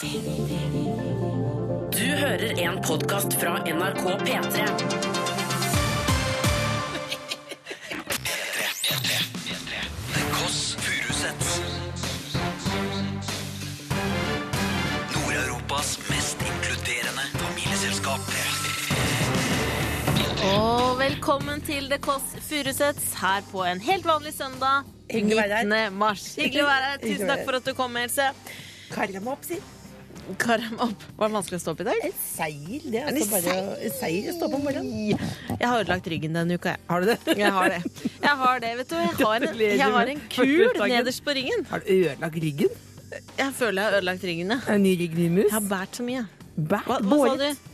Du hører en podkast fra NRK P3. The Kåss Furuseths. Nord-Europas mest inkluderende familieselskap. Og velkommen til The Kåss Furuseths her på en helt vanlig søndag. Hyggelig å være her. 19. mars. Hyggelig å være her. Tusen takk for at du kom, Else. Karre meg opp, si. Karam opp. Var det vanskelig å stå opp i dag? En seil. det. er Altså bare en seil å stå på morgenen. Jeg har ødelagt ryggen denne uka, jeg. Har du det? Jeg har det. Jeg har det, vet du. Jeg har en, jeg har en kul nederst på ryggen. Har du ødelagt ryggen? Jeg føler jeg har ødelagt ryggen, ja. En ny rygg, ny mus? Jeg har båret så mye. Bært? Hva, hva sa du?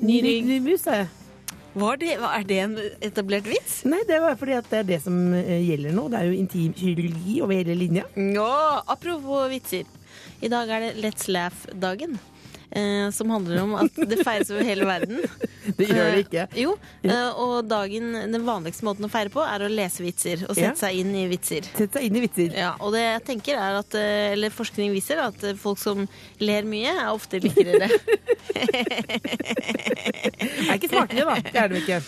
Ny rygg, ny mus, sa jeg. Det, er det en etablert vits? Nei, det var fordi at det er det som eh, gjelder nå. Det er jo intimkirurgi over hele linja. Ja, apropos vitser. I dag er det Let's Laugh-dagen. Eh, som handler om at det feires over hele verden. Det gjør det ikke. Eh, jo, eh, og dagen, den vanligste måten å feire på er å lese vitser og sette Ja. seg inn i vitser. Sette seg inn i vitser. Ja, og det jeg tenker er at, eh, eller forskning viser at eh, folk som ler mye, er ofte likrere. Er ikke smartere, da. Det er de ikke.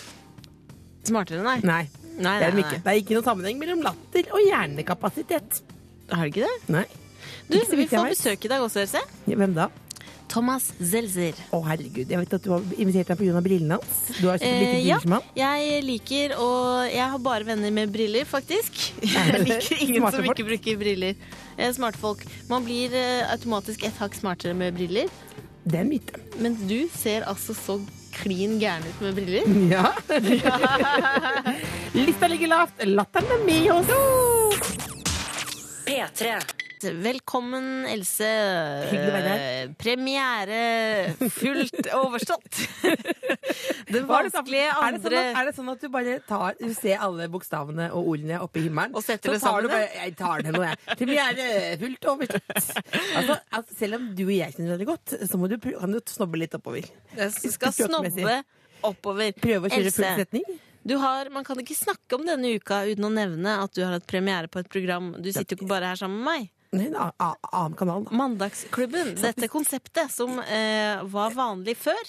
Smartere, nei. Nei, Nei, det er de ikke. nei. Det er ikke noen sammenheng mellom latter og hjernekapasitet. Har du ikke det? Nei. Du, vi får besøk i dag også, Else. Hvem da? Thomas Zelzer. Å, herregud. Jeg vet at du har invitert deg pga. brillene hans. Du har kjøpt Eh, ja, han. jeg liker og Jeg har bare venner med briller, faktisk. Jeg liker ingen Smarte som folk. ikke bruker briller. Eh, Smarte folk. Man blir eh, automatisk et hakk smartere med briller. Det er en myte. Men du ser altså så klin gæren ut med briller. Ja. Lista ligger lavt. Latteren er med oss. P3. Velkommen, Else. Hyggelig å være her. Eh, Premiere fullt overstått. Den vanskelige er det, sånn at, er det sånn at du bare tar Du ser alle bokstavene og ordene oppe i himmelen? Og setter så det tar sammen, Du bare, jeg tar det nå, jeg. Premiere fullt overstått. Altså, altså, selv om du og jeg kjenner hverandre godt, så må du, kan du snobbe litt oppover. Jeg skal snobbe oppover. Prøve å kjøre full Else. setning. Du har, man kan ikke snakke om denne uka uten å nevne at du har hatt premiere på et program. Du sitter jo ikke bare her sammen med meg. Nei, En annen kanal, da. Mandagsklubben. Dette konseptet som eh, var vanlig før.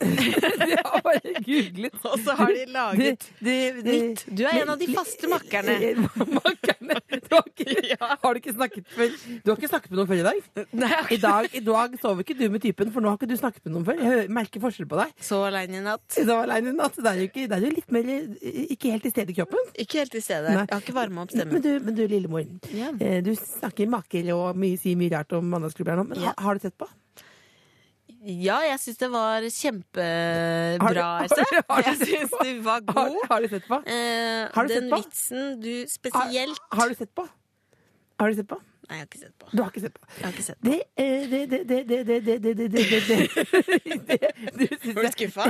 Jeg har googlet. Og så har de laget de, de, de, nytt. Du er en av de faste makkerne. Makkerne. Du har, ikke, har du ikke snakket før? Du har ikke snakket med noen før i dag? Nei, I dag, I dag sover ikke du med typen, for nå har ikke du snakket med noen før. Jeg merker forskjell på deg. Så aleine i natt. Så alene i natt. Det er jo ikke, det er jo litt mer ikke helt til stede i kroppen. Ikke helt til stede. Jeg har ikke varma opp Men du, men du lillemor. Ja. eh, Du snakker maker og mye, sier mye rart om mandagsklubber nå. Men Ja. ha, har du sett på? Ja, jeg syns det var kjempebra, Har har Else. har Jeg syns du var god. har du sett på? Eh, Har du den sett på? vitsen du Har, spesielt har du sett på? Har du sett på? Nei, jeg har ikke sett på. Du har ikke sett på. Jeg har ikke sett på. Det eh, det, det, det, det, det, det, det, det, det, det, det, Var du skuffa?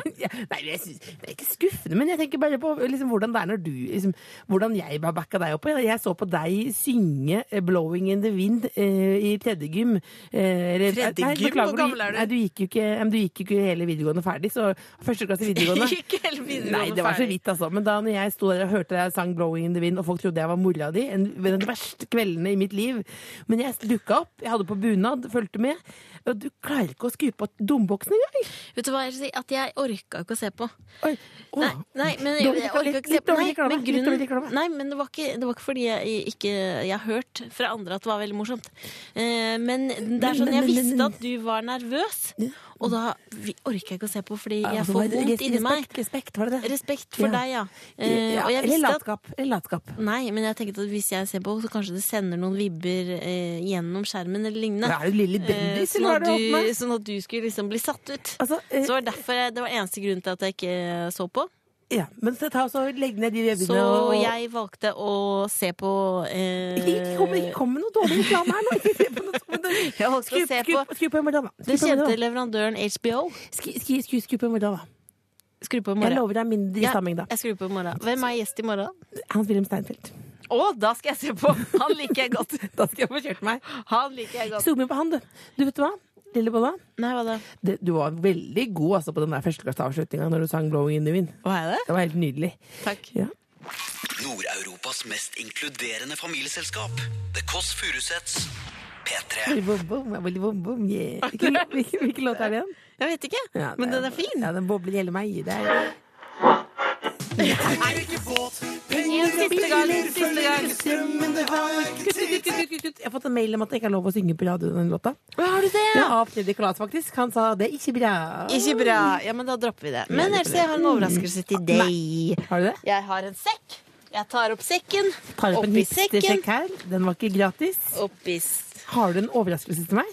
Nei, jeg synes, det er ikke skuffende, men jeg tenker bare på liksom, hvordan det er når du liksom, Hvordan jeg bare backa deg opp. Jeg så på deg synge eh, 'Blowing in the Wind' eh, i tredje gym. Eh, Tredje gym? Hvor gammel er du? Nei, du gikk jo ikke, du gikk ikke hele videregående ferdig, så første klasse videregående. Ikke hele videregående Nei, det var så vidt, altså. Men da når jeg sto der og hørte deg sang 'Blowing in the Wind', og folk trodde jeg var mora di, en en av de verste kveldene i mitt liv Men jeg dukka opp, jeg hadde på bunad, fulgte med. Og du klarer ikke å skru på domboksen engang! Vet du hva jeg skal si? At jeg orka ikke å se på. Oi. Åh. Nei, nei, men jeg, jeg orka ikke å se på. Nei, men grunnen, nei, men det var ikke, det var ikke fordi jeg ikke Jeg har hørt fra andre at det var veldig morsomt. Eh, men det er sånn, jeg visste at du var nervøs, og da vi- orker jeg ikke å se på fordi jeg Altså, får vondt res- inni meg. Respekt, respekt, var det det? Respekt for Ja. deg, ja. Eh, Ja, eller latskap. Eller latskap. Nei, men jeg tenkte at hvis jeg ser på, så kanskje det sender noen vibber eh, gjennom skjermen eller lignende. Er du lille Eh, sånn, at det du, sånn at du skulle liksom bli satt ut. Altså, eh, Så det var derfor jeg, det var eneste grunn til at jeg ikke så på. ja, men så ta og legg ned de Så og jeg valgte å se på eh, Ikke kom, kom med noe dårlig reklame her nå! Ikke se på noe. Jeg valgte Skru, å se skru, på skru på morgen. Skru den på kjente leverandøren HBO. Skru, skru, skru, skru på i morgen. På Jeg lover deg mindre Ja, stamming da. jeg skrur på i morgen. Hvem er gjest i morgen? Hans-Wilhelm Steinfeld. Å, da skal jeg se på! Han liker jeg godt. Da skal jeg få kjørt meg. Han liker jeg godt. Zoom inn på han, du. Du vet hva? Lille Bolla, Nei, hva da? det, du var veldig god altså, på den der førsteklasseavslutninga når du sang 'Blowing in the Wind'. Hva er det? Det var helt nydelig. Takk. Ja. Nord-Europas mest inkluderende familieselskap. The Kåss Furuseths. P3. Bom, bom, bom, bom, bom, yeah. Hvilken, hvilken, hvilken låt er det igjen? Jeg vet ikke, Ja, men den er fin. Ja, den bobler i hele meg. Det er Siste gang, siste gang. Jeg har fått en mail om at jeg ikke har lov å synge på radio den låta. Har du det? Ja, av Fredrik Kalas, faktisk. Han sa det er ikke bra. Ikke bra. Ja, men da dropper vi det. Men Else, jeg har en overraskelse til deg. Har du det? Jeg har en sekk. Jeg tar opp sekken. Tar opp en Oppi sekken. hipstersjekk her. Den var ikke gratis. Oppi Har du en overraskelse til meg?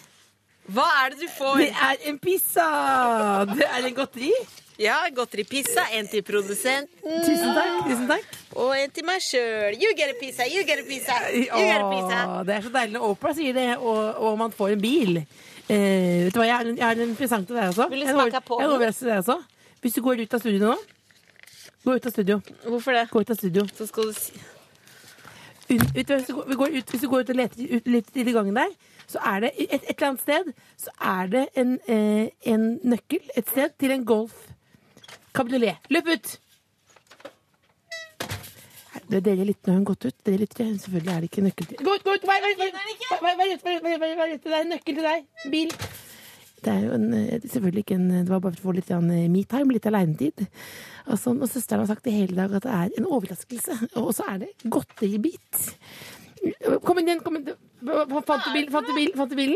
Hva er det du får? Det er en pizza! Det er en godteri. Ja, godteripizza. En til produsenten. Tusen takk. tusen takk. Og en til meg sjøl. You get a pizza, you get a pizza. You get a pizza. Åh, det er så deilig når Opera sier det, og, og man får en bil. Eh, vet du hva, Jeg har en, jeg har en presang til deg også. Vil du har smake på Jeg har en den? overraskelse til deg også. Hvis du går ut av studio nå Gå ut av studio. Hvorfor det? Gå ut av studio. Så skal du si Ut, ut, hvis, du går, vi går ut, hvis du går ut og leter ut litt i gangen der, så er det et, et eller annet sted Så er det en, eh, en nøkkel et sted til en Golf kabriolet. Løp ut! Det dere litt har hun gått ut. Dere lyttere, selvfølgelig er det ikke nøkkel til Gå ut, gå ut! Vær ute! Det er en nøkkel til deg. Bil. Det er jo en, eh, selvfølgelig ikke en Det var bare for å få litt eh, me-time, litt alenetid. Og, sånn, og søsteren har sagt i hele dag at det er en overraskelse. Og så er det godteribit. Kom inn igjen. kom inn. Fant du bilen? Fant du bilen? Fant du bilen?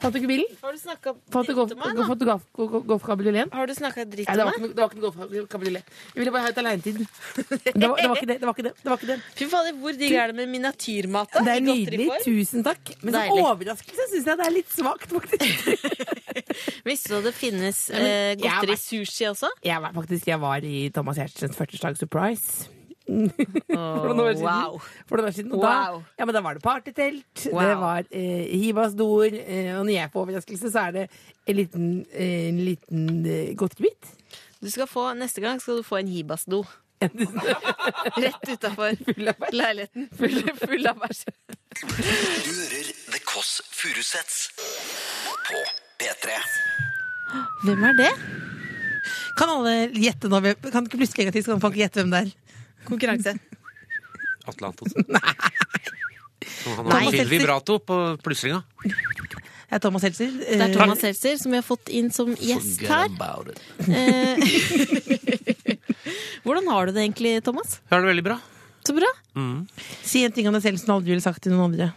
Fant du ikke bilen? Har du snakka dritt om meg, da? fant du golf- golf- Har du snakka dritt om meg? Nei, det var ikke noe golfkabriolet. Jeg ville bare ha et aleinetid. Det, var- det var ikke det. Det var ikke det. det, var ikke det. Fy fader, hvor digg er det med miniatyrmat? Det er nydelig. Tusen takk. Men som overraskelse syns jeg det er litt svakt, faktisk. Visste du at det finnes eh, godteri vært- sushi også? Jeg var faktisk jeg var i Thomas Giertsens 40-årsdag surprise. For noen år siden. wow. For noen år siden. Og Wow. da, ja, men da var det partytelt, Wow. det var eh, hivasdor, eh, og når jeg får overraskelse, så er det en liten, eh, en liten eh, godteribit. Du skal få, Neste gang skal du få en hibasdo. Rett utafor leiligheten. Full, full av bæsj. Du hører The Kåss Furuseths på P3. Hvem er det? Kan alle gjette nå? Kan ikke plutselig en gang til, så kan folk gjette hvem det er? Konkurranse. Atle Antonsen. Nei. han Nei. har spilt vibrato på plystringa. Det er Thomas Seltzer. Det er Eh, Thomas Seltzer som vi har fått inn som gjest her. about it. Eh, Hvordan har du det egentlig, Thomas? Jeg har det veldig bra. Så bra. Si en ting om deg selv som du aldri ville sagt til noen andre.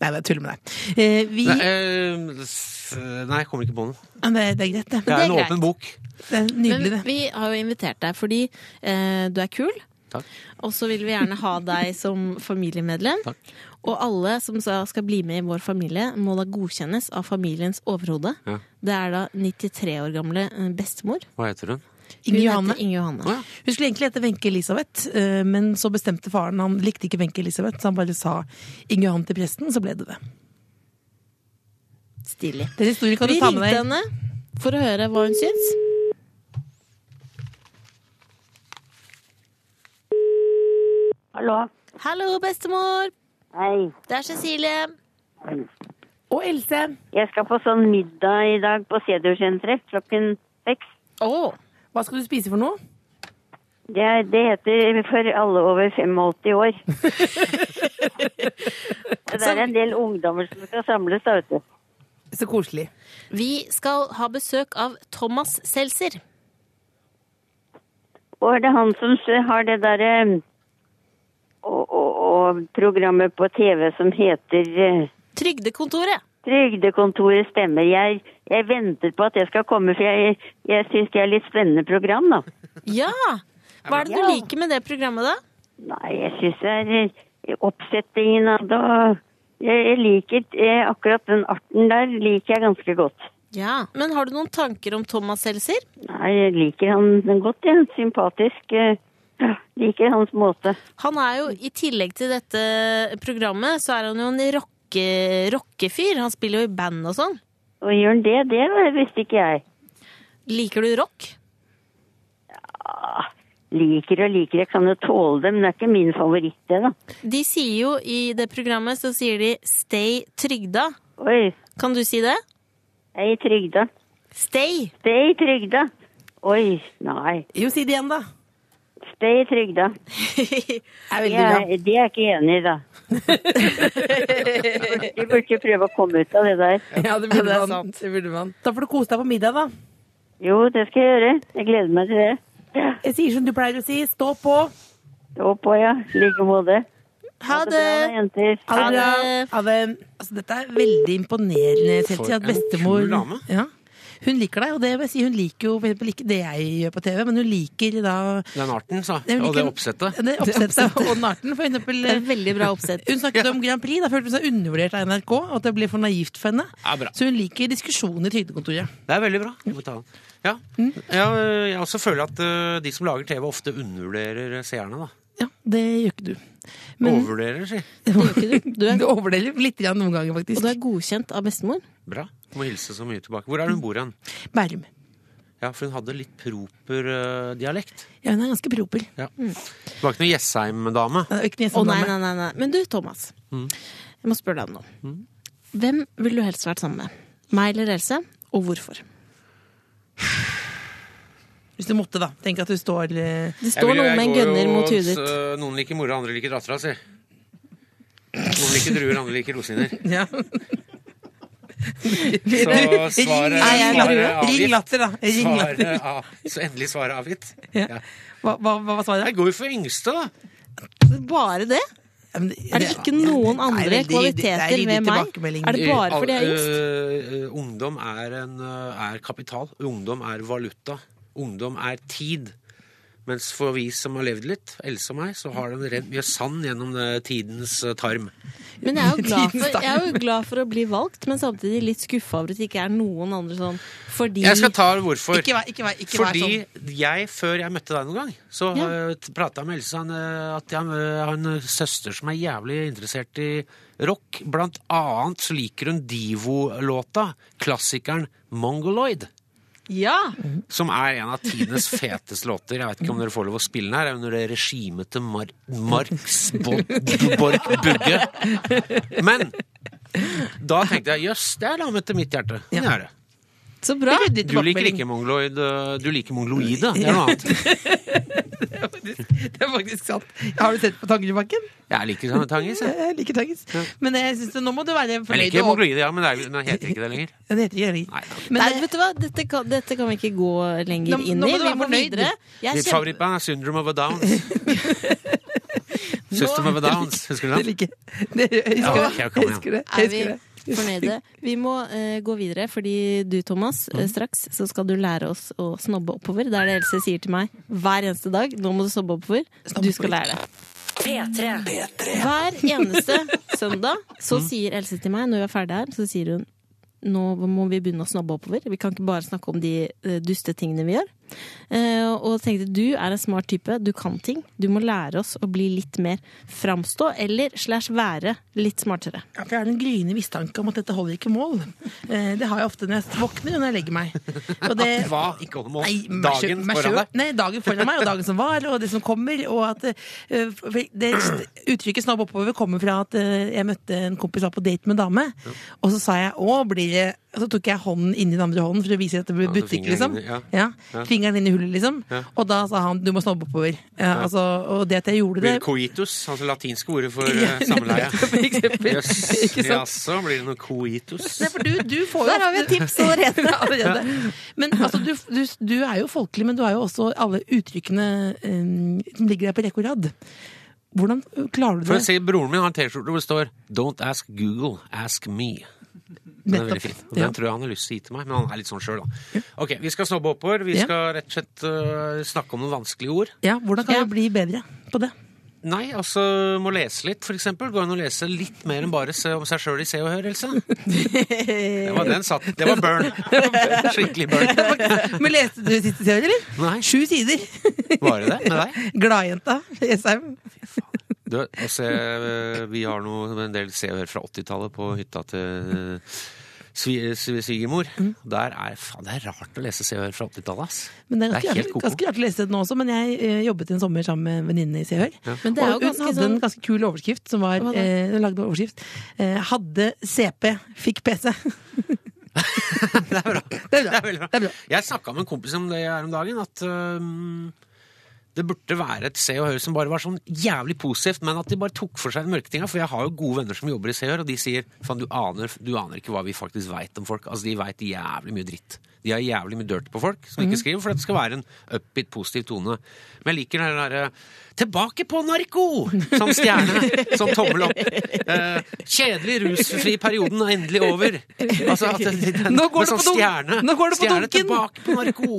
Nei, jeg tuller med deg. Eh, vi, Nei, eh, nei, jeg kommer ikke på noe. Ja, det, det er greit, det. Det er en greit. åpen bok. Det er nydelig, Men vi har jo invitert deg fordi eh, du er kul. Takk. Og så vil vi gjerne ha deg som familiemedlem. Takk. Og alle som skal bli med i vår familie, må da godkjennes av familiens overhode. Ja. Det er da 93 år gamle eh, bestemor. Hva heter hun? Inge Johanne. Inge Johanne. Ja. Hun skulle egentlig hete Wenche Elisabeth, eh, men så bestemte faren Han likte ikke Wenche Elisabeth, så han bare sa Inge Johanne til presten, så ble det det. Stilig. Den historien kan du Vi ta med ringte henne for å høre hva hun syns. Hallo. Hallo, bestemor! Hei. Det er Cecilie. Og Else. Jeg skal på sånn middag i dag på Seniorkjenteret klokken seks. Å, Hva skal du spise for noe? Det, det heter for alle over 85 år. det er en del ungdommer som skal samles, da, vet du. Så koselig. vi skal ha besøk av Thomas Seltzer. Og er det han som har det derre og, og, og programmet på TV som heter eh, Trygdekontoret. Trygdekontoret stemmer. Jeg, jeg venter på at det skal komme, for jeg, jeg syns det er litt spennende program, da. Ja! Hva er det du Ja. liker med det programmet, da? Nei, jeg syns det er eh, oppsettingen av det. Jeg, jeg liker jeg, akkurat den arten der liker jeg ganske godt. Ja, Men har du noen tanker om Thomas Seltzer? Nei, jeg liker han godt, jeg. Sympatisk. eh, ja, liker hans måte. Han er jo, i tillegg til dette programmet, så er han jo en rocke, rockefyr. Han spiller jo i band og sånn. Og gjør han det? Det visste ikke jeg. Liker du rock? Liker og liker, jeg kan jo tåle det, men det er ikke min favoritt, det, da. De sier jo i det programmet, så sier de 'stay trygda'. Oi, Kan du si det? jeg er trygda. Stay. Stay trygda. Oi, nei. Jo, si det igjen, da. Det i trygda. Det er De er, de er ikke enige, da. De burde ikke prøve å komme ut av det der. Ja, det burde, det er man. det burde man. Da får du kose deg på middag, da. Jo, det skal jeg gjøre. Jeg gleder meg til det. Jeg sier som du pleier å si, stå på. Stå på, ja. I like måte. Ha det! Ha det det. Det. Altså, dette er veldig imponerende, For at en bestemor kul dame. Ja. Hun liker deg, og det vil jeg si, hun liker jo for ikke det jeg gjør på TV, men hun liker da Den arten, sa. Hun Og det oppsettet. Det oppsettet og den arten, for eksempel. Det er veldig bra oppsett. Hun snakket om Grand Prix, da følte hun seg undervurdert av NRK, og at det ble for naivt for henne. Ja. Så hun liker diskusjoner i Trygdekontoret. Det er veldig bra. Jeg må ta den. Ja. ja, jeg også føler at eh, de som lager TV, ofte undervurderer seerne. da. Ja, det gjør ikke du. Men Overvurderer, si. Det gjør ikke du. Du er, du overdeler litt grann noen ganger, faktisk. og du er godkjent av bestemor. Bra. Du Må hilse så mye tilbake. Hvor er det hun bor hen? Bærum. Ja, for hun hadde litt proper uh, dialekt. Ja, hun er ganske proper. Ja. Det var ikke noe Jessheim-dame. Ikke noen ikke mye Å nei, nei, nei, nei. Men du, Thomas. Jeg må spørre deg om noe. Hvem ville du helst vært sammen med? Meg eller Else? Og hvorfor? Hvis du måtte, da. Tenk at du står eh, Det står noen med en gunner mot huet ditt. eh, Noen liker mora, andre liker dattera si. Noen liker druer, andre liker rosiner. ja. Så svaret, Nei, jeg er svaret drue. er Ring avgitt. latter, da. Ring latter. Av, så endelig svaret er avgitt. Ja. Ja. Hva, hva, hva var svaret? Jeg går jo for yngste, da. Bare det? Ja, men Er det ikke noen Nei, andre veldig det er kvaliteter ved meg? tilbakemelding. Er det bare fordi jeg er yngst? Eh, eh, ungdom er, en, eh, er kapital. Ungdom er valuta. Ungdom er tid. Mens for vi som har levd litt, Else og meg, så har den rent mye sand gjennom tidens eh, tarm. Men jeg er, jo glad for, jeg er jo glad for å bli valgt, men samtidig litt skuffa over at det ikke er noen andre sånn fordi Jeg skal ta hvorfor. Ikke vær, ikke vær, ikke vær Fordi sånn. jeg, før jeg møtte deg noen gang, så Ja. ja. prata jeg med Else han, eh, at jeg eh, har en søster som er jævlig interessert i rock. Blant annet så liker hun Divo-låta, klassikeren Mongoloid. Ja! Som er en av tidenes feteste låter. Jeg vet ikke om dere får lov å spille den her. Er under det regimet til Mar Marx Bo- Borch Bugge. Men da tenkte jeg jøss, det er lammet til mitt hjerte. Det er det. Så bra. Du liker ikke mongoloid, øh, du liker mongoloide. Det er noe annet. Det er faktisk sant. Har du sett på Tangerudbakken? Jeg liker sånne tangis. Jeg, Jeg liker Tangis. Men jeg synes det, nå må du være fornøyd. jeg liker og- ja, men det, er, heter ikke det lenger. Ja, det heter ikke det lenger. Nei. Men Nei, vet du hva? Dette kan, dette kan vi ikke gå lenger Nå- inn nå i. må du Vi være må fornøyd. videre. Mitt kjenner- favorittband er Syndrome of a Downs. System of a Downs, husker du Det Det liker Jeg husker. Jeg husker det. Jeg Er vi husker det. Fornøyde? Vi må eh, gå videre, fordi du, Thomas, eh, straks så skal du lære oss å snobbe oppover. Det er det Else sier til meg hver eneste dag. Nå må du snobbe oppover. Du skal lære det. P3. Hver eneste søndag så sier Else til meg, når vi er ferdige her, så sier hun nå må vi begynne å snobbe oppover. Vi kan ikke bare snakke om de uh, duste tingene vi gjør. Eh, og tenkte du er en smart type, du kan ting. Du må lære oss å bli litt mer framstå, eller slash være litt smartere. Ja, for jeg har en gryende mistanke om at dette holder ikke mål. Eh, det har jeg ofte når jeg våkner og når jeg legger meg. Og det, Hva? Ikke holder mål? Nei, meg selv- Dagen meg foran deg? Nei, dagen foran meg, og dagen som var, og det som kommer. Og at eh, det, Uttrykket 'snobb oppover' kommer fra at jeg møtte en kompis var på date med en dame. Og så sa jeg 'å, blir det så tok jeg hånden inn i den andre hånden for å vise at det ble Ja, butikk, fingeren liksom. inn ja. Ja. Fingeren inn i hullet, liksom. Ja. Og da sa han 'du må snobbe oppover'. Ja, altså, og det at jeg gjorde det coitus, altså latinske ordet for Ja, eh, samleie? Jøss, jaså, blir det noe coitus? Nei, for du, du får jo Der har vi et tips allerede. allerede. Men altså, du, du, du er jo folkelig, men du har jo også alle uttrykkene um, som ligger der på rekke og rad. Hvordan klarer du det? For å si, Broren min har en T-skjorte hvor det står 'Don't ask Google, ask me'. Den er veldig fin. Og Ja. Den tror jeg han har lyst til å gi til meg, men han er litt sånn sjøl, da. Ok, vi skal snobbe oppover. Vi skal rett og slett uh, snakke om noen vanskelige ord. Ja, hvordan kan du bli bedre på det? Nei, altså må lese litt, eksempel. Går an å lese litt mer enn bare se om seg sjøl i Se og Hør, Else? Det var den satt. Det var burn. Skikkelig burn. Men leste du siste serie, eller? Nei, Sju sider. var det det med deg? Gladjenta Jessheim. Du, og se, vi har noe, en del Se og Hør fra 80-tallet på hytta til svigermor. svi- svi- Der er, faen, det er rart å lese Se og Hør fra 80-tallet, det er Det er ganske, rart- koko. ganske rart å lese det nå også, men jeg eh, jobbet en sommer sammen med en venninne i Se og Hør. Og hun hadde sånn en ganske kul overskrift som var Hva eh, lagde overskrift. Eh, hadde CP, fikk PC. Det er bra. Det er bra. Det er bra. Er. Jeg snakka med en kompis om det her om dagen, at øhm, det burde være et Se og Hør som bare var sånn jævlig positivt, men at de bare tok for seg de mørke tinga. For jeg har jo gode venner som jobber i Se og Hør, og de sier faen, du du aner ikke hva vi faktisk veit om folk. Altså, de veit jævlig mye dritt. De har jævlig mye dirt på folk som ikke skriver, for det skal være en upbeat, positiv tone. Men jeg liker den derre 'Tilbake på narko!' som stjerne. som tommel opp. Eh, kjedelig, rusfri perioden er endelig over. Altså, at det, den, Nå går det sånn på stjerne. nå går det på stjerne dunken. tilbake på narko.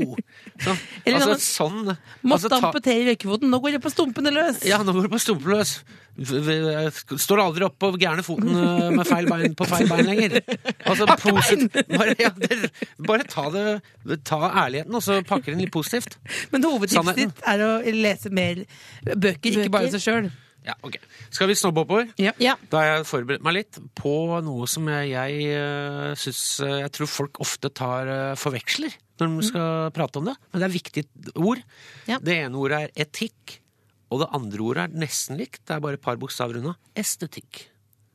Så, altså, sånn Måtte altså, ta- amputere røykefoten. Nå går det på stumpene løs. ja, nå går det på stumpene løs. Jeg Står aldri opp på gærne foten øh, med feil bein på feil bein lenger. Altså, posit- bare, ja, det, bare ta det Ta ærligheten, og så pakker den litt positivt. Men hovedtipset ditt er å lese mer bøker, ikke bare seg sjøl. Ja, ok. Skal vi snobbe oppover? Ja. Ja. Da har jeg forberedt meg litt på noe som jeg, jeg øh, syns øh, Jeg tror folk ofte tar øh, forveksler når de skal prate om det. Men det er viktige ord. Ja. Det ene ordet er etikk, og det andre ordet er nesten likt. Det er bare et par bokstaver unna. Estetikk.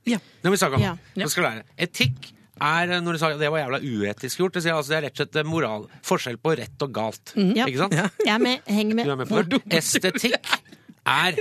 Ja. Det må vi snakke om. Ja. ja. skal lære. Etikk er, når du sa det var jævla uetisk gjort, det, sier, altså, det er rett og slett moral. Forskjell på rett og galt. Mm. Ikke sant? Jeg er med. Henger Du er med. med? Estetikk er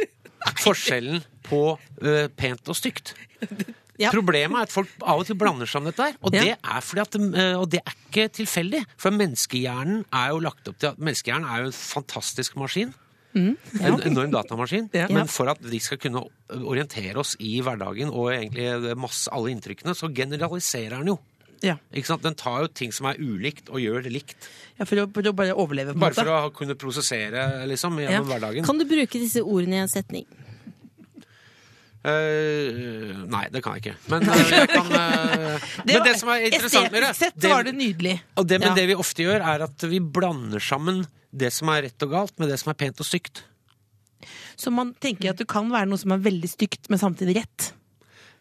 forskjellen på uh, pent og stygt. Ja. Problemet er at folk av og til blander sammen dette her. Og, Ja. det er fordi at, ø, og det er ikke tilfeldig. For menneskehjernen er jo lagt opp til at menneskehjernen er jo en fantastisk maskin. En enorm datamaskin. Ja. Men for at vi skal kunne orientere oss i hverdagen og egentlig masse, alle inntrykkene, så generaliserer den jo. Ja. Ikke sant? Den tar jo ting som er ulikt, og gjør det likt. ja, for, å, for å bare overleve, på en Bare måte. for å kunne prosessere liksom, gjennom Ja. hverdagen. Kan du bruke disse ordene i en setning? Eh, nei, det kan jeg ikke. Men eh, jeg kan eh, Men det som er interessant med det, Estetisk sett det, var det nydelig. og det, men Ja. det vi ofte gjør, er at vi blander sammen det som er rett og galt, med det som er pent og stygt. Så man tenker at det kan være noe som er veldig stygt, men samtidig rett.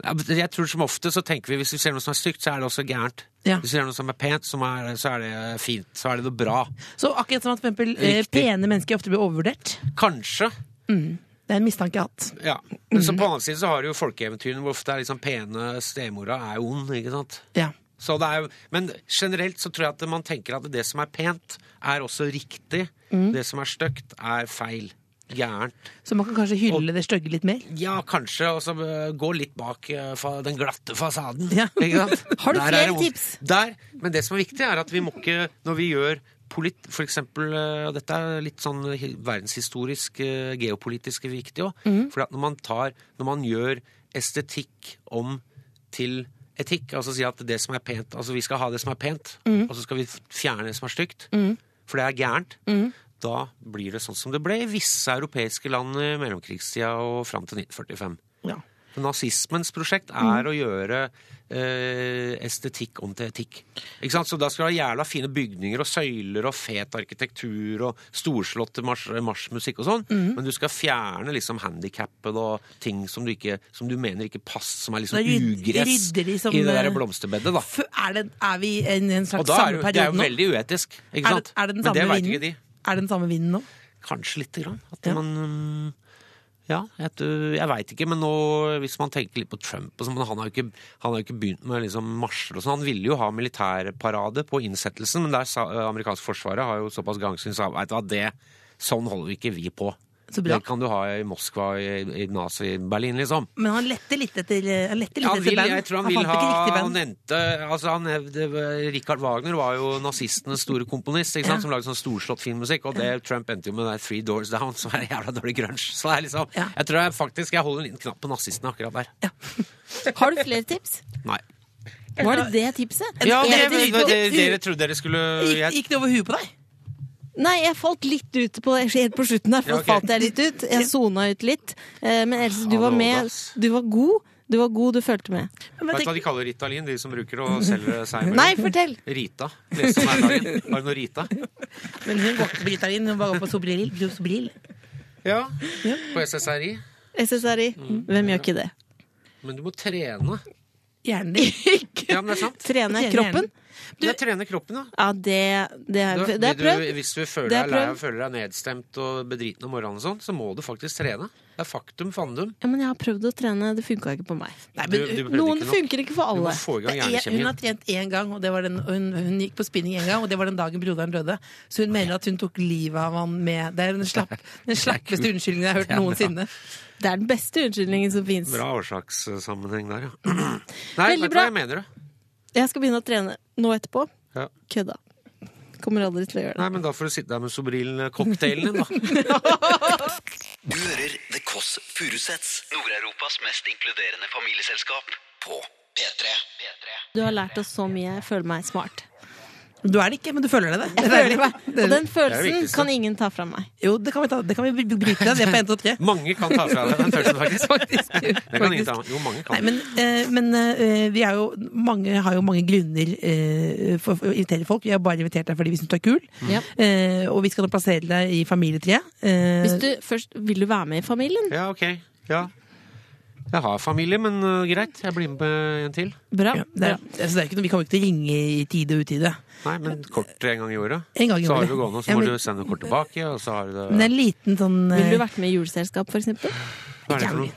Jeg tror Som ofte så tenker vi hvis vi ser noe som er stygt, så er det også gærent. Ja. Hvis vi ser noe som er pent, som er, så er det fint. Så er det noe bra. Så akkurat som at for eksempel, eh, Riktig. pene mennesker ofte blir overvurdert. Kanskje. Det er en mistanke jeg har hatt. Ja. Men så på den annen side så har du jo folkeeventyrene hvor ofte er liksom pene stemora er ond. ikke sant? Ja. Så det er, men generelt så tror jeg at man tenker at det som er pent, er også riktig. Mm. Det som er stygt, er feil. Gærent. Så man kan kanskje hylle det stygge litt mer. Ja, kanskje. Og så øh, gå litt bak øh, den glatte fasaden. Ja. Har du Der er flere tips? Der. Men det som er viktig, er at vi må ikke, når vi gjør polit... For eksempel, øh, og dette er litt sånn verdenshistorisk, geopolitisk viktig òg. Mm. For når man tar Når man gjør estetikk om til etikk, altså si at det som er pent Altså vi skal ha det som er pent, Mm. og så skal vi fjerne det som er stygt. For det er gærent. Mm. Da blir det sånn som det ble i visse europeiske land i mellomkrigstida og fram til 1945. Ja. Nazismens prosjekt er å gjøre eh, estetikk om til etikk. Ikke sant? Så da skal du ha jævla fine bygninger og søyler og fet arkitektur og storslått mars marsjmusikk og sånn, men du skal fjerne liksom handikappet og ting som du, ikke, som du mener ikke passer, som er liksom ugress som, i det der eh, blomsterbedet, da. Er, det, er vi i en, en slags samme periode nå? det er jo veldig uetisk, ikke Er det, er det Men det veit ikke de. Er det den samme vinden nå? Kanskje lite grann. At Ja. man mm, Ja, jeg, jeg veit ikke, men nå, hvis man tenker litt på Trump og sånn, han har ikke, han har jo ikke begynt med liksom marsjer og sånn. Han ville jo ha militærparade på innsettelsen, men der sa amerikansk forsvaret har jo såpass gangsyn sa veit du hva, det Sånn holder vi ikke vi på. Så bra. Det kan du ha i Moskva, i, i Nazi-Berlin, liksom. Men han lette litt etter, han lette litt Han etter band. jeg tror han, vil ha Han nevnte altså han det, Richard Wagner var jo nazistenes store komponist, ikke sant, som lagde sånn storslått filmmusikk. Og det Trump endte jo med det Three Doors Down, som er jævla dårlig grunge. Så det er liksom Ja. Jeg tror jeg faktisk jeg holder en liten knapp på nazistene akkurat der. Har du flere tips? Nei. Var det det tipset? Ja, det, det, dere trodde dere skulle jeg, gikk det over huet på deg? Nei, jeg falt litt ut på helt på slutten der. For Ja, okay. falt jeg litt ut. Jeg sona ut litt. Eh, Men Else, du var med. Du var god. Du var god, du fulgte med. Vet du hva de kaller Ritalin, de som bruker å selge seg med Nei, fortell! Rita. Leste om her dagen. Har du noe Rita? Men hun går ikke på Ritalin, hun bare går på Sobril. Sobril. Ja. På SSRI. SSRI. Mm. Hvem gjør ikke det? Men du må trene. Hjernen din. Ja, men det er sant. Trene Trene kroppen. Du, jeg trener kroppen, da. Ja, det, det, er, det er prøvd. hvis du føler er deg lei og føler deg nedstemt og bedriten om morgenen, og sånn, så må du faktisk trene. Det er faktum fandum. Ja, men jeg har prøvd å trene, det funka ikke på meg. Nei, men, du du Noen ikke funker ikke for alle. Det er- hun har trent én gang, og det var den, hun, hun gikk på spinning én gang, og det var den dagen broderen døde. Så hun mener at hun tok livet av han med Det er den, slapp, den slappeste unnskyldningen jeg har hørt Det noensinne. Det er den beste unnskyldningen som fins. Bra årsakssammenheng der, ja. Nei, vet du hva jeg mener? du? Jeg skal begynne å trene nå etterpå. Ja. Kødda. Kommer aldri til å gjøre det. Nei, men da får du sitte der med Sobril-cocktailen din, da. Du hører The Kåss Furuseths, Nord-Europas mest inkluderende familieselskap, på P3. Du har lært oss så mye. Jeg føler meg smart. Du er det ikke, men du føler det. det. Jeg er føler det. Og den følelsen kan ingen ta fra meg. Jo, det kan vi, ta, det kan vi bryte ned på 1, 2, 3. Mange kan ta fra deg den følelsen, faktisk. Faktisk. Det kan ingen ta. Jo, mange Nei, men, eh, men eh, vi er jo Mange har jo mange grunner eh, for, for å invitere folk. Vi har bare invitert deg fordi vi syns du er kul. Mm. Eh, og vi skal nå plassere deg i familietreet. Hvis du først Vil du være med i familien? Ja, ok. Ja. Jeg har familie, men uh, greit. Jeg blir med på en til. Bra. ja, det er, altså, det er ikke noe, vi kommer ikke til å ringe i tide og utide. Nei, men kort en gang i året. En gang i Så har du gående, så Ja, må men- du sende kort tilbake, og så har du det Men en liten sånn Ville du eh, vært med i juleselskap, for eksempel? Hva er det for noe?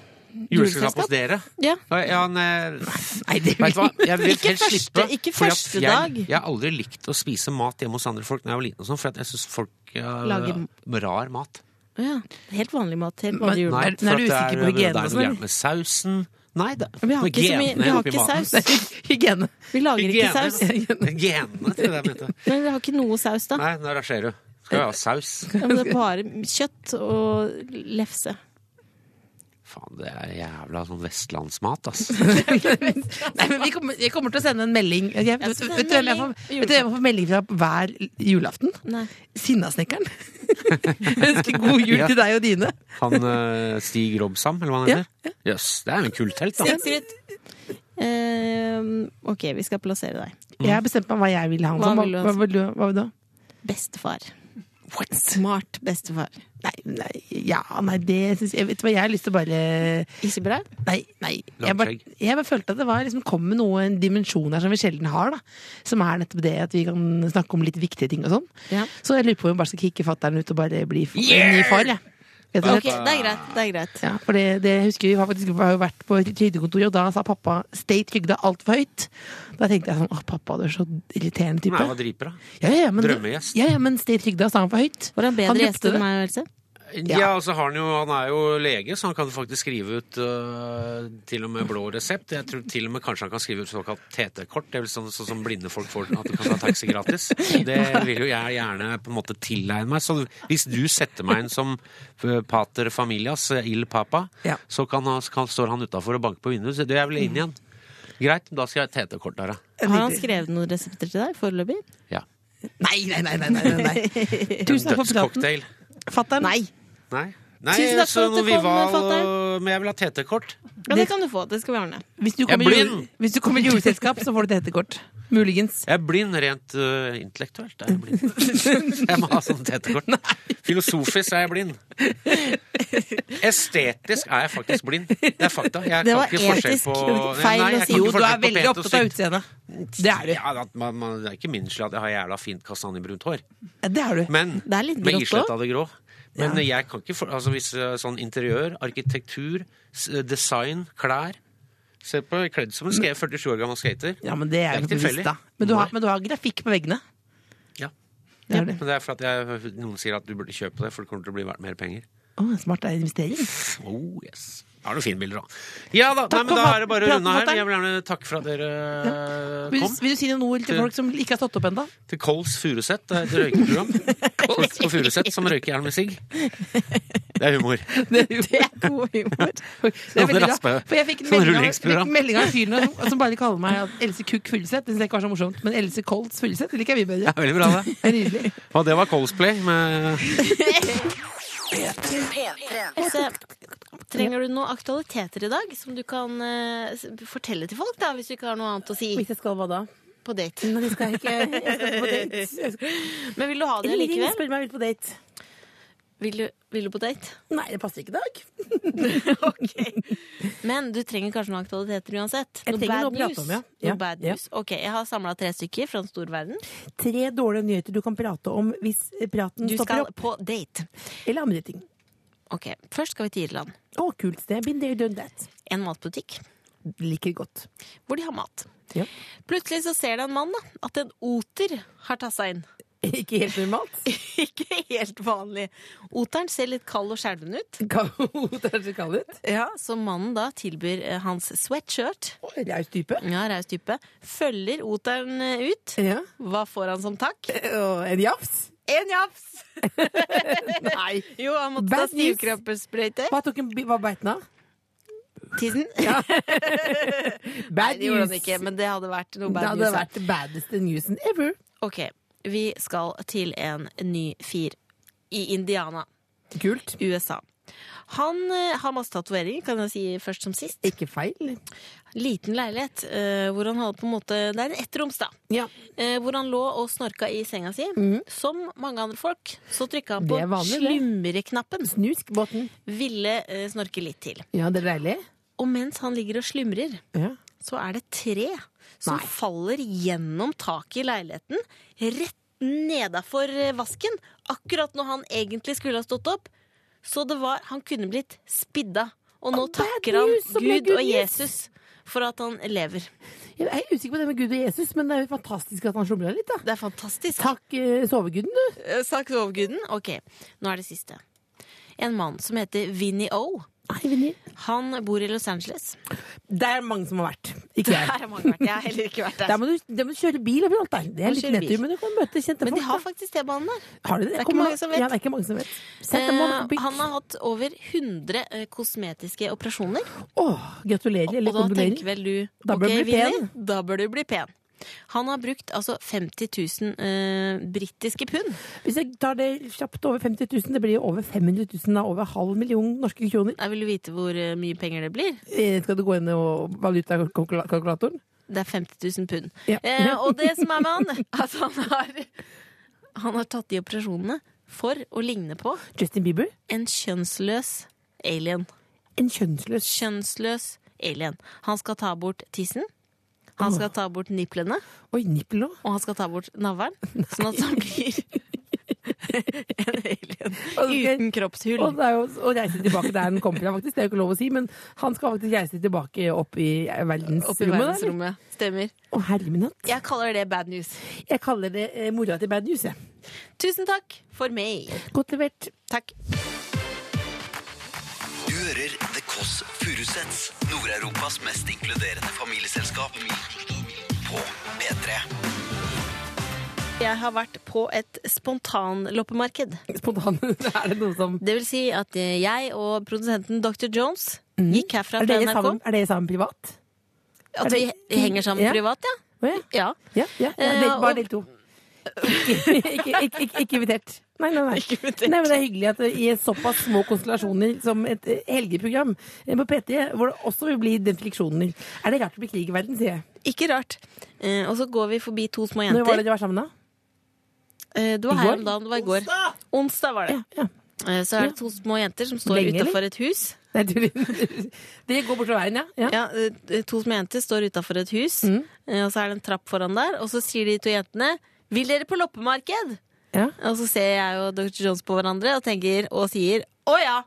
Juleselskap hos dere? Ja. Ja, nei, Nei, det vil hva? Jeg vil Ikke første- slippe. ikke første dag. Jeg har aldri likt å spise mat hjemme hos andre folk når jeg var liten, og sånn, for at jeg syns folk uh, Lager- rar mat. Ja. Helt vanlig mat. Helt vanlig vanlig Nei, julemat. men er for du usikker det på er- Det er noe gærent med sausen. Nei, det Vi har ikke mye- vi har ikke saus. Det er hygiene. Vi lager ikke Hygiene. saus. Genene, tror jeg jeg mente. Men vi har ikke noe saus, da. Nei, nå rasjerer du. Skal jo ha saus. Ja, men det er bare kjøtt og lefse. Faen, det er jævla sånn vestlandsmat, ass. Nei, men vi kommer, jeg kommer til å sende en melding. Jeg, vet, vet, vet, du hvem jeg får, melding. vet du hvem jeg får melding fra hver julaften? Nei. Sinnasnekkeren. Ønsker god jul Ja. til deg og dine. Han uh, Stig Robsam, eller hva han Ja, heter? Jøss, det er jo en kulthelt, da. Sigrid. Uh, ok, vi skal plassere deg. Jeg har bestemt meg hva jeg vil ha. Hva Hva, vil du ha? hva, vil du, hva vil du ha? Bestefar. Smart bestefar. Nei, nei, ja, nei, det syns jeg Vet du hva, jeg har lyst til å bare Ikke bra? Nei, nei. Jeg bare, jeg bare følte at det var, liksom, kom med noe, en dimensjon her som vi sjelden har. da Som er nettopp det at vi kan snakke om litt viktige ting og sånn. Ja. Så jeg lurer på om vi bare skal kicke fatter'n ut og bare bli f- en ny far. jeg. Rett og Ok, Okay, det er greit. Det er greit. Ja, for det, det husker vi, vi har faktisk vi har jo vært på trygdekontoret, og da sa pappa 'stay trygda altfor høyt'. Da tenkte jeg sånn åh, pappa, du er så irriterende type. Nei, driper, da? Ja, ja, men, Drømmegjest. Ja, ja, men 'stay trygda' sa han for høyt. Var han Han bedre ropte gjest enn meg Else? Ja, altså har han, jo, han er jo lege, så han kan faktisk skrive ut uh, til og med blå resept. Jeg tror til og med kanskje han kan skrive ut såkalt TT-kort, det er vel sånn, sånn som blinde folk får, at du kan ta taxi gratis. Det vil jo jeg gjerne på en måte tilegne meg. Så hvis du setter meg inn som øh, pater familias, øh, il papa, Ja. så kan han, kan, står han utafor og banker på vinduet. Så det er vel inn igjen. Greit, da skal jeg ha TT-kort der, ja. Har han skrevet noen resepter til deg foreløpig? ja. Nei, nei, nei! nei, nei, nei. Tusen takk for praten. Fatter'n. Nei! Nei. Nei, Tusen takk for at du kom, fatter'n. men jeg vil ha TT-kort. Ja, det kan du få. Det skal vi ordne. Hvis du Jeg er kommer, blind. hvis du kommer i juleselskap, så får du TT-kort. Muligens. Jeg er blind rent uh, intellektuelt. Er jeg, blind. jeg må ha sånn TT-kort. Filosofisk er jeg blind. Estetisk er jeg faktisk blind. Det er fakta. Jeg Det kan var ikke etisk på feil Nei, å si. Jo, du er veldig opptatt av utseendet. Det er du. Ja, man, man, det er ikke min skyld at jeg har jævla fint kastanjebrunt hår. Det har du. Men Det er litt med grått islett av det grå. Men jeg kan ikke for, altså hvis øh, sånn interiør, arkitektur, design, klær Se på kledd som en skate, 47 år gammel skater. Ja, men det er Det er jo ikke bevisst, da. Men du, har, men du har grafikk på veggene. Ja. Det er det. Men det er for at jeg, noen sier at du burde kjøpe det, for det kommer til å bli verdt mer penger. Oh, smart det er investering. Oh, yes. Jeg har noen fine bilder, da. Ja da, Takk nei, men da er det bare å runde her. Jeg vil gjerne takke for at dere ja. Vil, kom. vil du si ord til Til- folk som ikke har stått opp ennå? Til Kols Furuset. Det er et røykeprogram. Folk på Furuset som røyker jern med sigg. Det er humor. Det er god humor. Det er veldig bra. For jeg fikk en melding av, rullingsprogram. fikk en melding av en fyr nå som, bare kaller meg Else Kukk Fugleseth. Det syns jeg ikke var så morsomt. Men Else Fugleseth det liker jeg mye Ja, veldig bra, det. Det er nydelig. Og det var Colsplay med Else, trenger du noen aktualiteter i dag som du kan eh, fortelle til folk, da, hvis du ikke har noe annet å si Hvis jeg skal hva da? på date? Nei, det skal jeg ikke. Jeg skal på date. Jeg skal... Men vil du ha det Ring, likevel? spør meg, om jeg vil på date. Vil du, vil du på date? Nei, det passer ikke i dag. ok. Men du trenger kanskje noen aktualiteter uansett. Jeg trenger noe å prate om, ja. Noe bad ja. news. Ok, jeg har samla tre stykker fra en stor verden. Tre dårlige nyheter du kan prate om hvis praten Du stopper skal opp. på date. Eller andre ting. Ok, Først skal vi til Irland. Å, kult sted. Been there, done that. En matbutikk Liker godt. hvor de har mat. Ja. Plutselig så ser det en mann da, at en oter har tassa inn. Ikke helt normalt. Ikke helt vanlig. Oteren ser litt kald og skjelven ut. Oteren ser kald ut. Ja, Så mannen da tilbyr eh, hans sweatshirt. Å, Raus type. Ja, raus type. Følger oteren eh, ut. Ja. Hva får han som takk? Og en jafs. En jafs! Nei. Jo, han måtte Bad ta news. stivkrampesprøyte. Hva tok en bi- Hva beit den av? Tissen? Nei, Bad det gjorde han news. ikke, men det hadde vært noe Det bad hadde news. vært the baddest newsen ever. Ok, vi skal til en ny fir i Indiana, Kult. USA. Han eh, har masse tatoveringer, kan jeg si først som sist. Ikke feil. Liten leilighet, eh, hvor han hadde på en måte Det er en ettroms, da. Ja. Eh, hvor han lå og snorka i senga si. Som mange andre folk. Så trykka han. På slumreknappen. Snuskbåten. Ville snorke litt til. Ja, det er deilig. Og mens han ligger og slumrer, Ja. så er det tre som Nei. faller gjennom taket i leiligheten, rett nedafor vasken, akkurat når han egentlig skulle ha stått opp. Så det var Han kunne blitt spidda. Og nå Oh, takker han er Gud og. Jesus for at han lever. Jeg er usikker på det med Gud og Jesus, men det er jo fantastisk at han slumrer litt, da. Det er fantastisk. Takk, eh, soveguden, du. Takk soveguden. Ok, nå er det siste. En mann som heter Vinnie O. Han bor i Los Angeles. Det er mange som har vært. Ikke Der jeg. har mange vært. Jeg har heller ikke vært Der der. må du, der må du kjøre bil overalt der. Det er litt nedtur, men du kan møte kjente Men de folk. har da. faktisk T-banen der. Har de det? Det er ikke mange som vet. Ja, det er ikke mange som vet. Sett Eh, han har hatt over 100 eh, kosmetiske operasjoner. Åh, gratulerer, eller Og da tenker vel du Da bør ok, Vinni, da bør du bli pen. Han har brukt altså 50 000 eh, britiske pund. Hvis jeg tar det kjapt over 50 000, det blir over 500 000, da. Over halv million norske kroner. Jeg vil vite hvor eh, mye penger det blir. Eh, Skal du gå inn og valutakalkulatoren? Det er 50 000 pund. Ja. Eh, og det som er med han, at han har, han har tatt de operasjonene for å ligne på Justin Bieber? en kjønnsløs alien. En kjønnsløs Kjønnsløs alien. Han skal ta bort tissen. Han skal ta bort nipplene. Oi, nippel nå. Og han skal ta bort navlen, sånn at han blir en alien uten kroppshull. Og jo og reise tilbake der den kommer fra, faktisk. Det er jo ikke lov å si, men han skal faktisk reise tilbake opp i Opp i verdensrommet. eller? Stemmer. Å, herre min hatt. Jeg kaller det bad news. Jeg kaller det eh, mora til bad news, jeg. Tusen takk for meg. Godt levert. Takk. Kåss Furuseths, Nord-Europas mest inkluderende familieselskap. På P3. Jeg har vært på et spontanloppemarked. Spontan. er det noe som Det vil si at jeg og produsenten Dr. Jones gikk herfra er fra NRK. sammen, er dere sammen privat? At vi det- henger sammen Ja. privat, ja. Oh, ja. Ja. Ja, ja, ja. Eh, bare del to. Ikke, ikke, ikke, ikke, ikke invitert. Nei, nei, nei. Ikke nei, men Det er hyggelig at i såpass små konstellasjoner som et eh, helgeprogram eh, på PT, hvor det også vil bli den Er det rart det blir krig i verden, sier jeg. Ikke rart. Eh, og så går vi forbi to små jenter. Når var det de var sammen, da? Eh, du var her om dagen, det var i går. Onsdag var det. Ja, ja. Eh, så er det to små jenter som står utafor et hus. Nei, du, dere går bortover veien, ja? ja. Ja, To små jenter står utafor et hus, Mm. og så er det en trapp foran der. Og så sier de to jentene 'Vil dere på loppemarked?' Ja. Og så ser jeg og Dr. Jones på hverandre og tenker og sier 'Å ja'.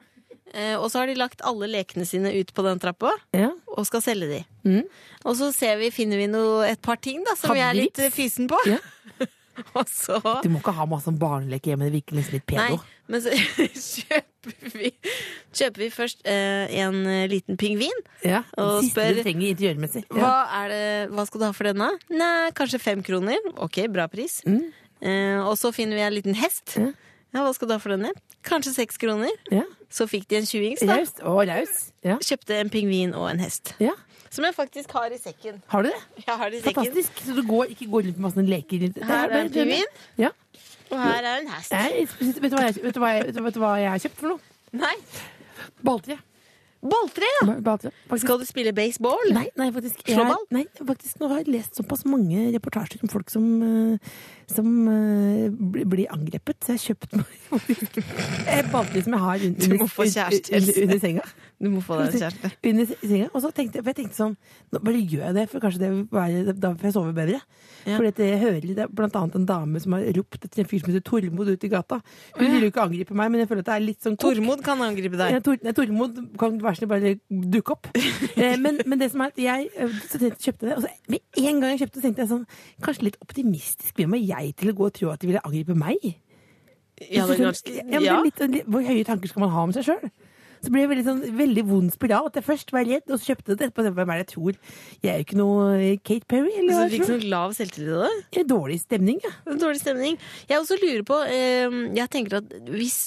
Eh, og så har de lagt alle lekene sine ut på den trappa ja. og skal selge de. Mm. Og så ser vi, finner vi noe, et par ting da, som vi er litt eh, fysen på. Ja. og så Du må ikke ha masse barneleker hjemme, det virker nesten litt Nei, pedo. men så kjøper vi, kjøper vi først eh, en eh, liten pingvin. Ja. Og siste spør- du trenger interiørmessig. Ja. Hva, er det, hva skal du ha for denne? Nei, kanskje fem kroner. Ok, bra pris. Mm. Eh, og så finner vi en liten hest. Ja. Ja, Hva skal du ha for denne? Kanskje seks kroner. Ja. Så fikk de en tjuings, da. Raust. Å, raus. Ja. Kjøpte en pingvin og en hest. ja. Som jeg faktisk har i sekken. Har du det? Jeg har det i sekken. Fantastisk. Så du går, ikke går rundt med masse leker? Det Her er en pingvin. Ja. Og her er en hest. Nei, vet, du hva jeg, vet, du hva jeg, vet du hva jeg har kjøpt for noe? Nei, Balltre. Balltre, ja! Ba- balltre. Skal du spille baseball? Nei, nei, faktisk. Slå ball? nei, faktisk nå har jeg lest såpass mange reportasjer om folk som, eh, som eh, bli- blir angrepet, så jeg har kjøpt meg balltre som jeg har under, Du må få kjæreste, under, under senga. Du må få deg kjæreste. Under senga. Og så tenkte jeg, tenkte sånn Nå bare gjør jeg det, for kanskje det vil være Da får jeg sove bedre. Ja. For jeg hører det er blant annet en dame som har ropt etter en fyr som heter Tormod ute i gata. Hun vil jo ikke angripe meg, men jeg føler at det er litt sånn kok. Tormod kan angripe deg. Ja, Tor, nei, Tormod kan vær så snill bare dukke opp. Eh, men, men det som er at jeg eh, kjøpte det, og så med en gang jeg kjøpte det, tenkte jeg sånn Kanskje litt optimistisk. Hvem er jeg til å gå og tro at de ville angripe meg? Ja, det er ganske, Ja, litt, litt, hvor høye tanker skal man ha om seg sjøl? Så ble det veldig, sånn, veldig vond spiral. At jeg først var redd, og så kjøpte det. Etterpå, hvem er det jeg tror? Jeg er jo ikke noe eh, Kate Perry, eller Så du fikk sånn lav selvtillit av det? Dårlig stemning, ja. Dårlig stemning. Jeg også lurer på eh, Jeg tenker at hvis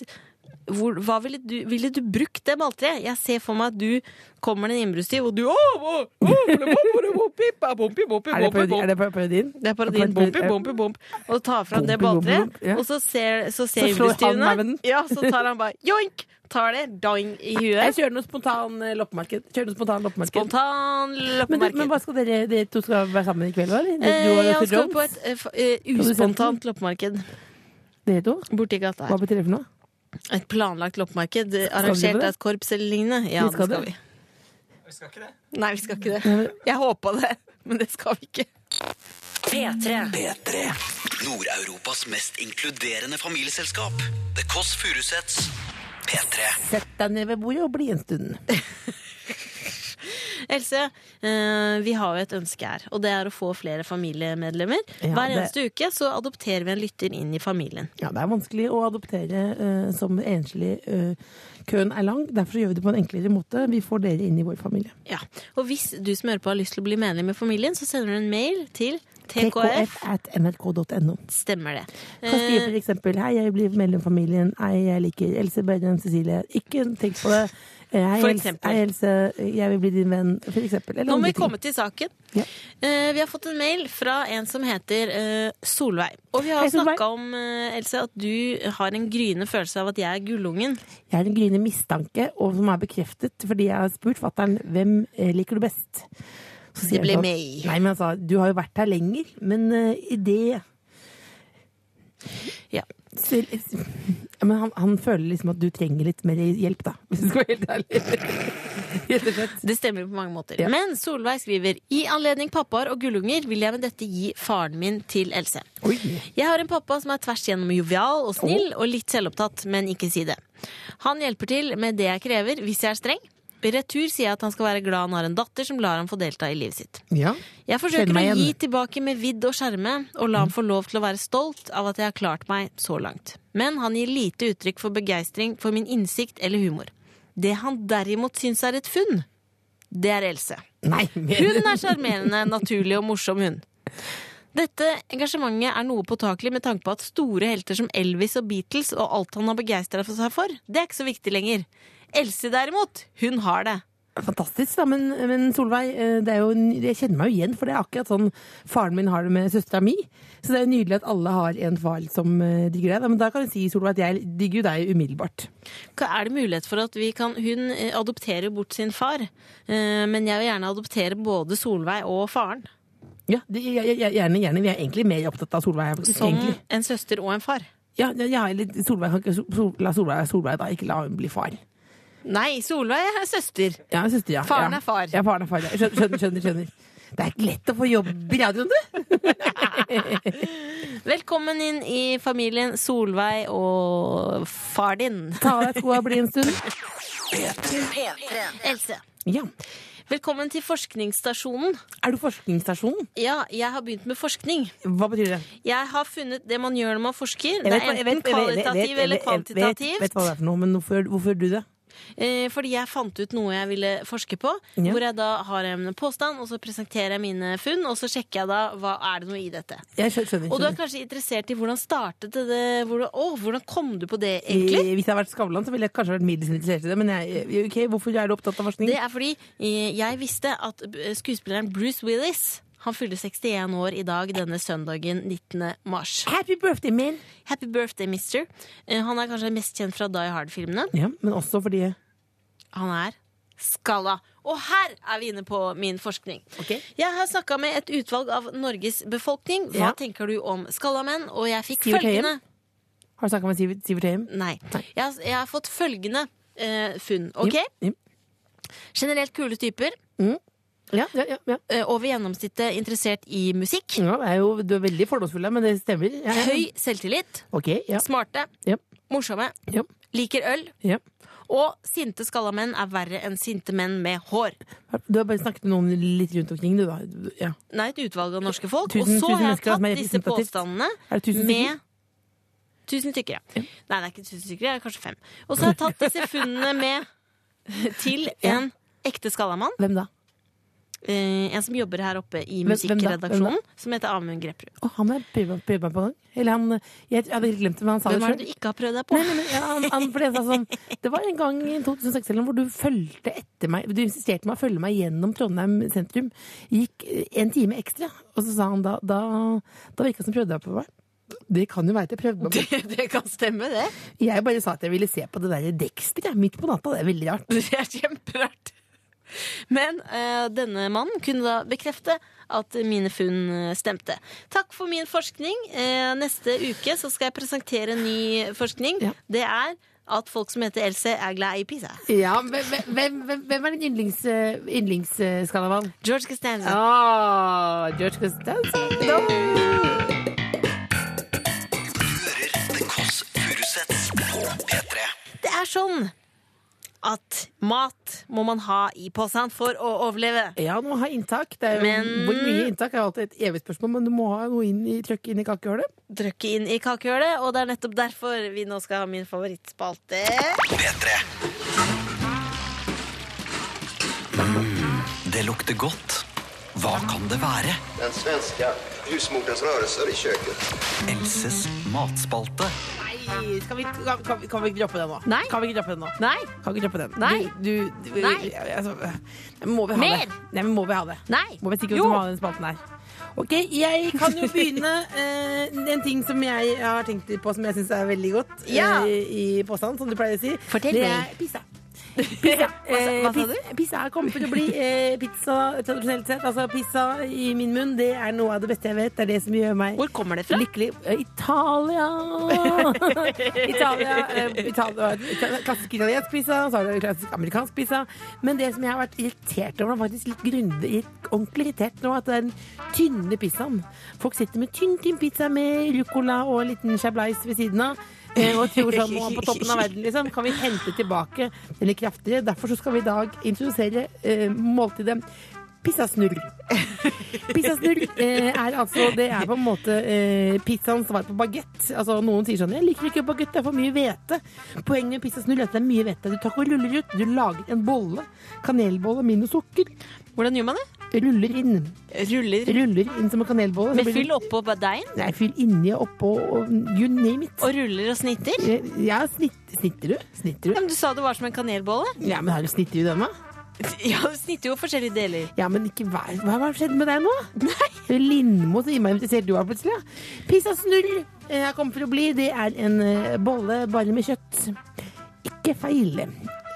hvor, hva ville du, ville du brukt det balltreet? Jeg ser for meg at du kommer med en innbruddstyv, og du «Åh, åh, åh, ble bompe, ble bompe, ba, bompe, bompe, Er det bompe, parodi- bompe». er parodien? Det er parodien. Og tar fram det balltreet, og så ser, så ser innbruddstyvene. Ja, så tar han bare joink! Tar det, doing i Jeg kjører noe spontan eh, loppemarked. Kjører noe spontan loppemarked. Spontan Men, men hva skal dere, dere to skal være sammen i kveld, eller? Eh, jeg skal på et eh, eh, uspontant loppemarked Dere to? borti gata Hva her. betyr det for noe? Et planlagt loppemarked arrangert av et korps eller lignende. Ja, Vi det skal skal det. Nei, vi skal ikke det. Jeg håpa det, men det skal vi ikke. P3. P3. Nord-Europas mest inkluderende familieselskap. The Kåss Furuseths. P3. Sett deg ned ved bordet og bli en stund. Else, eh, vi har jo et ønske her, og det er å få flere familiemedlemmer. Ja, Hver det- eneste uke så adopterer vi en lytter inn i familien. Ja, det er vanskelig å adoptere uh, som enslig. Uh, køen er lang, derfor gjør vi det på en enklere måte. Vi får dere inn i vår familie. Ja, Og hvis du som hører på har lyst til å bli medlem i familien, så sender du en mail til tkf at nrk.no. Stemmer det. Kan skrive Eh, for eksempel Hei, jeg blir medlem i familien. Hei, jeg liker Else Børren Cecilie. Ikke tenk på det. Eh, Hei, For Else, eksempel. hei, Else, jeg vil bli din venn. For eksempel. Eller Nå må vi komme til saken. Ja. Eh, vi har fått en mail fra en som heter eh, Solveig. Og vi har snakka om, eh, Else, at du har en gryende følelse av at jeg er gullungen. Jeg har en gryende mistanke, og som er bekreftet fordi jeg har spurt fatter'n hvem eh, liker du best. Så sier Det ble sånn. Nei, men sa du har jo vært her lenger, men eh, i det Ja. Så- Men han, han føler liksom at du trenger litt mer hjelp, da. Hvis du skal være helt ærlig. Det stemmer på mange måter. Ja. Men Solveig skriver i anledning pappaer og gullunger vil jeg med dette gi faren min til Else. Oi. Jeg har en pappa som er tvers igjennom jovial og snill og litt selvopptatt, men ikke si det. Han hjelper til med det jeg krever hvis jeg er streng. I retur sier jeg at han skal være glad han har en datter som lar ham få delta i livet sitt. Ja. Jeg forsøker å gi tilbake med vidd og skjerme, og la ham få lov til å være stolt av at jeg har klart meg så langt. Men han gir lite uttrykk for begeistring for min innsikt eller humor. Det han derimot syns er et funn, det er Else. Nei, men Hun er sjarmerende, naturlig og morsom, hun. Dette engasjementet er noe påtakelig med tanke på at store helter som Elvis og Beatles og alt han har begeistra seg for, det er ikke så viktig lenger. Else derimot, hun har det. Fantastisk, da. Men, men Solveig, eh, det jo, jeg kjenner meg jo igjen, for det er akkurat sånn faren min har det med søstera mi. Så det er jo nydelig at alle har en far som eh, digger deg. Men da kan jeg si, Solveig, at jeg digger jo deg umiddelbart. Er det mulighet for at vi kan Hun eh, adopterer bort sin far, men jeg vil gjerne adoptere både Solveig og faren. Ja, det, jeg, jeg, jeg- gjerne, gjerne. Vi er egentlig mer opptatt av Solveig. Som egentlig. en søster og en far. Ja, ja, ja, eller Solveig La Solveig Solveig, da. Ikke la hun bli far. Nei, Solveig er søster. Ja, søster, ja. Faren ja. er far. Ja, faren er far. Ja. Skjønner, skjønner, skjønner. Det er ikke lett å få jobb i radioen, du. Velkommen inn i familien Solveig og far din. Ta av deg skoa og bli en stund. Else. Ja. Velkommen til forskningsstasjonen. Er du Forskningsstasjonen? Ja, jeg har begynt med forskning. Hva betyr det? Jeg har funnet det man gjør når man forsker. Vet, Det er enten vet- vet- vet- kvalitativ vet- eller jeg vet- kvantitativt. Vet hva det er for noe, men hvorfor, hvorfor gjør du det? Eh, Fordi jeg fant ut noe jeg ville forske på. Ja. Hvor jeg da har en påstand, og så presenterer jeg mine funn, og så sjekker jeg da hva er det noe i dette. Jeg skjønner. skjønner, Og du er kanskje interessert i hvordan startet det hvordan, Å, hvordan kom du på det, egentlig? I, Hvis jeg hadde vært Skavlan, så ville jeg kanskje vært middels interessert i det. Men jeg, eh, ok, hvorfor er du opptatt av forskning? Det er fordi eh, jeg visste at eh, skuespilleren Bruce Willis han fyller 61 år i dag denne søndagen 19. mars. Happy birthday, man! Happy birthday, mister. Eh, Han er kanskje mest kjent fra Die Hard-filmene. Ja, men også fordi Han er skalla. Og her er vi inne på min forskning. Okay. Jeg har snakka med et utvalg av Norges befolkning. Hva Ja. tenker du om skalla menn? Og jeg fikk Sivert følgende følgende Har du snakka med Sivert, Sivert Høyem? Nei. Nei. Jeg, har- jeg har fått følgende uh, funn. Ok? Ja, ja. Generelt kule typer. Ja, ja, ja, ja. eh, over gjennomsnittet interessert i musikk. ja er jo, du er veldig fordomsfull, men det stemmer. Høy selvtillit. Okay, ja. Smarte. Ja. Morsomme. Ja. Liker øl. ja. Og sinte skalla menn er verre enn sinte menn med hår. Du har bare snakket med noen litt rundt omkring, du, da. Ja. Nei, et utvalg av norske folk. Tusen- og så har jeg tatt disse påstandene Er med? Tusen stykker, ja. Nei, det er ikke tusen stykker, det er kanskje fem. Og så har jeg tatt disse funnene med til en ekte skallamann. Hvem da? Eh, en som jobber her oppe i Hvem- hvem da? Hvem musikkredaksjonen, som heter Amund Grepperud. Oh, han har jeg prøvd meg på en. Eller han Jeg, hadde glemt det, men han sa Hvem det er sjøl. det du ikke har prøvd deg på? Nei, nei, ja, han, han, det, sånn, det var en gang i 2006 eller hvor du fulgte etter meg Du insisterte med å følge meg gjennom Trondheim sentrum. Gikk eh, en time ekstra. Og så sa han da Da, da virka det som prøvde deg på meg. Det kan jo være at jeg prøvde meg på. Det, det kan stemme, det. Jeg bare sa at jeg ville se på det der Dexter midt på natta. Det er veldig rart. Det er kjemperart. Men uh, denne mannen kunne da bekrefte at mine funn eh, stemte. Takk for min forskning. Uh, neste uke så skal jeg presentere ny forskning. Ja. Det er at folk som heter Else, er glad i pizza. Ja, hvem, hvem, hvem, hvem er din yndlings, uh, yndlingsskalamann? George Costanza. Ah, George Costanza. Du hører The Kåss Furuseths på P3. Det er sånn at mat må man ha i posen for å overleve. Ja, du må ha inntak. Det er jo, Men- Hvor mye inntak er alltid et evig spørsmål, men du må ha noe inn i trøkk inn i kakehølet. Drøkke inn i kakehølet, og det er nettopp derfor vi nå skal ha min favorittspalte. P3. Mm, det lukter godt. Hva kan det være? Den svenske husmorens rørelser i kjøkkenet. Elses matspalte. Skal vi, kan, kan, vi- kan vi ikke droppe den nå? Nei. Kan vi ikke droppe den nå? Nei! Kan vi ikke droppe den? Nei. Du, du, du, Nei. Altså, må vi ha Mer. det? Nei, men må vi ha det? Nei. Må vi Jo. oss ha den spalten her? Ok, jeg kan jo begynne eh, En ting som jeg har tenkt på som jeg syns er veldig godt Ja. eh, i påstanden, som du pleier å si. Fortell det meg. er pizza. Pizza. Hva hva sa Eh, pizza, kommer til å bli eh, pizza tradisjonelt sett. Altså pizza i min munn, det er noe av det beste jeg vet. Det er det som gjør meg Hvor kommer det fra? Lykkelig. Eh, Italia! Italia, eh, Italia Klassisk italiensk pizza, så har du klassisk amerikansk pizza. Men det som jeg har vært irritert over, er faktisk litt grundig, ordentlig irritert nå, at den tynne pizzaen. Folk sitter med tynn, tynn pizza med ruccola og en liten chablais ved siden av. Og tror sånn nå på toppen av verden, liksom. Kan vi hente tilbake denne kraftige? Derfor så skal vi i dag introdusere eh, måltidet pizzasnurr. Pizzasnurr eh, er altså Det er på en måte eh, pizzaens svar på bagett. Altså, noen sier sånn 'Jeg liker ikke bagett, det er for mye hvete'. Poenget med pizzasnurr er at det er mye hvete. Du tar og ruller ut. Du lager en bolle. Kanelbolle minus sukker. Hvordan gjør man det? Ruller inn. Ruller Ruller inn som en kanelbolle. med fyll oppå deigen? Nei, fyll inni og oppå og you name it. Og ruller og snitter? Eh, Ja, snitt, snitter du? Snitter du? men du sa det var som en kanelbolle. Ja, men har du snitter i denne? Ja, du snitter jo forskjellige deler. Ja, men ikke hva, hva har skjedd med deg nå? Nei. Lindmo, så innmari interessert du er plutselig. Ja. Pizzasnurr eh, jeg kommer for å bli, det er en eh, bolle bare med kjøtt. Ikke feil.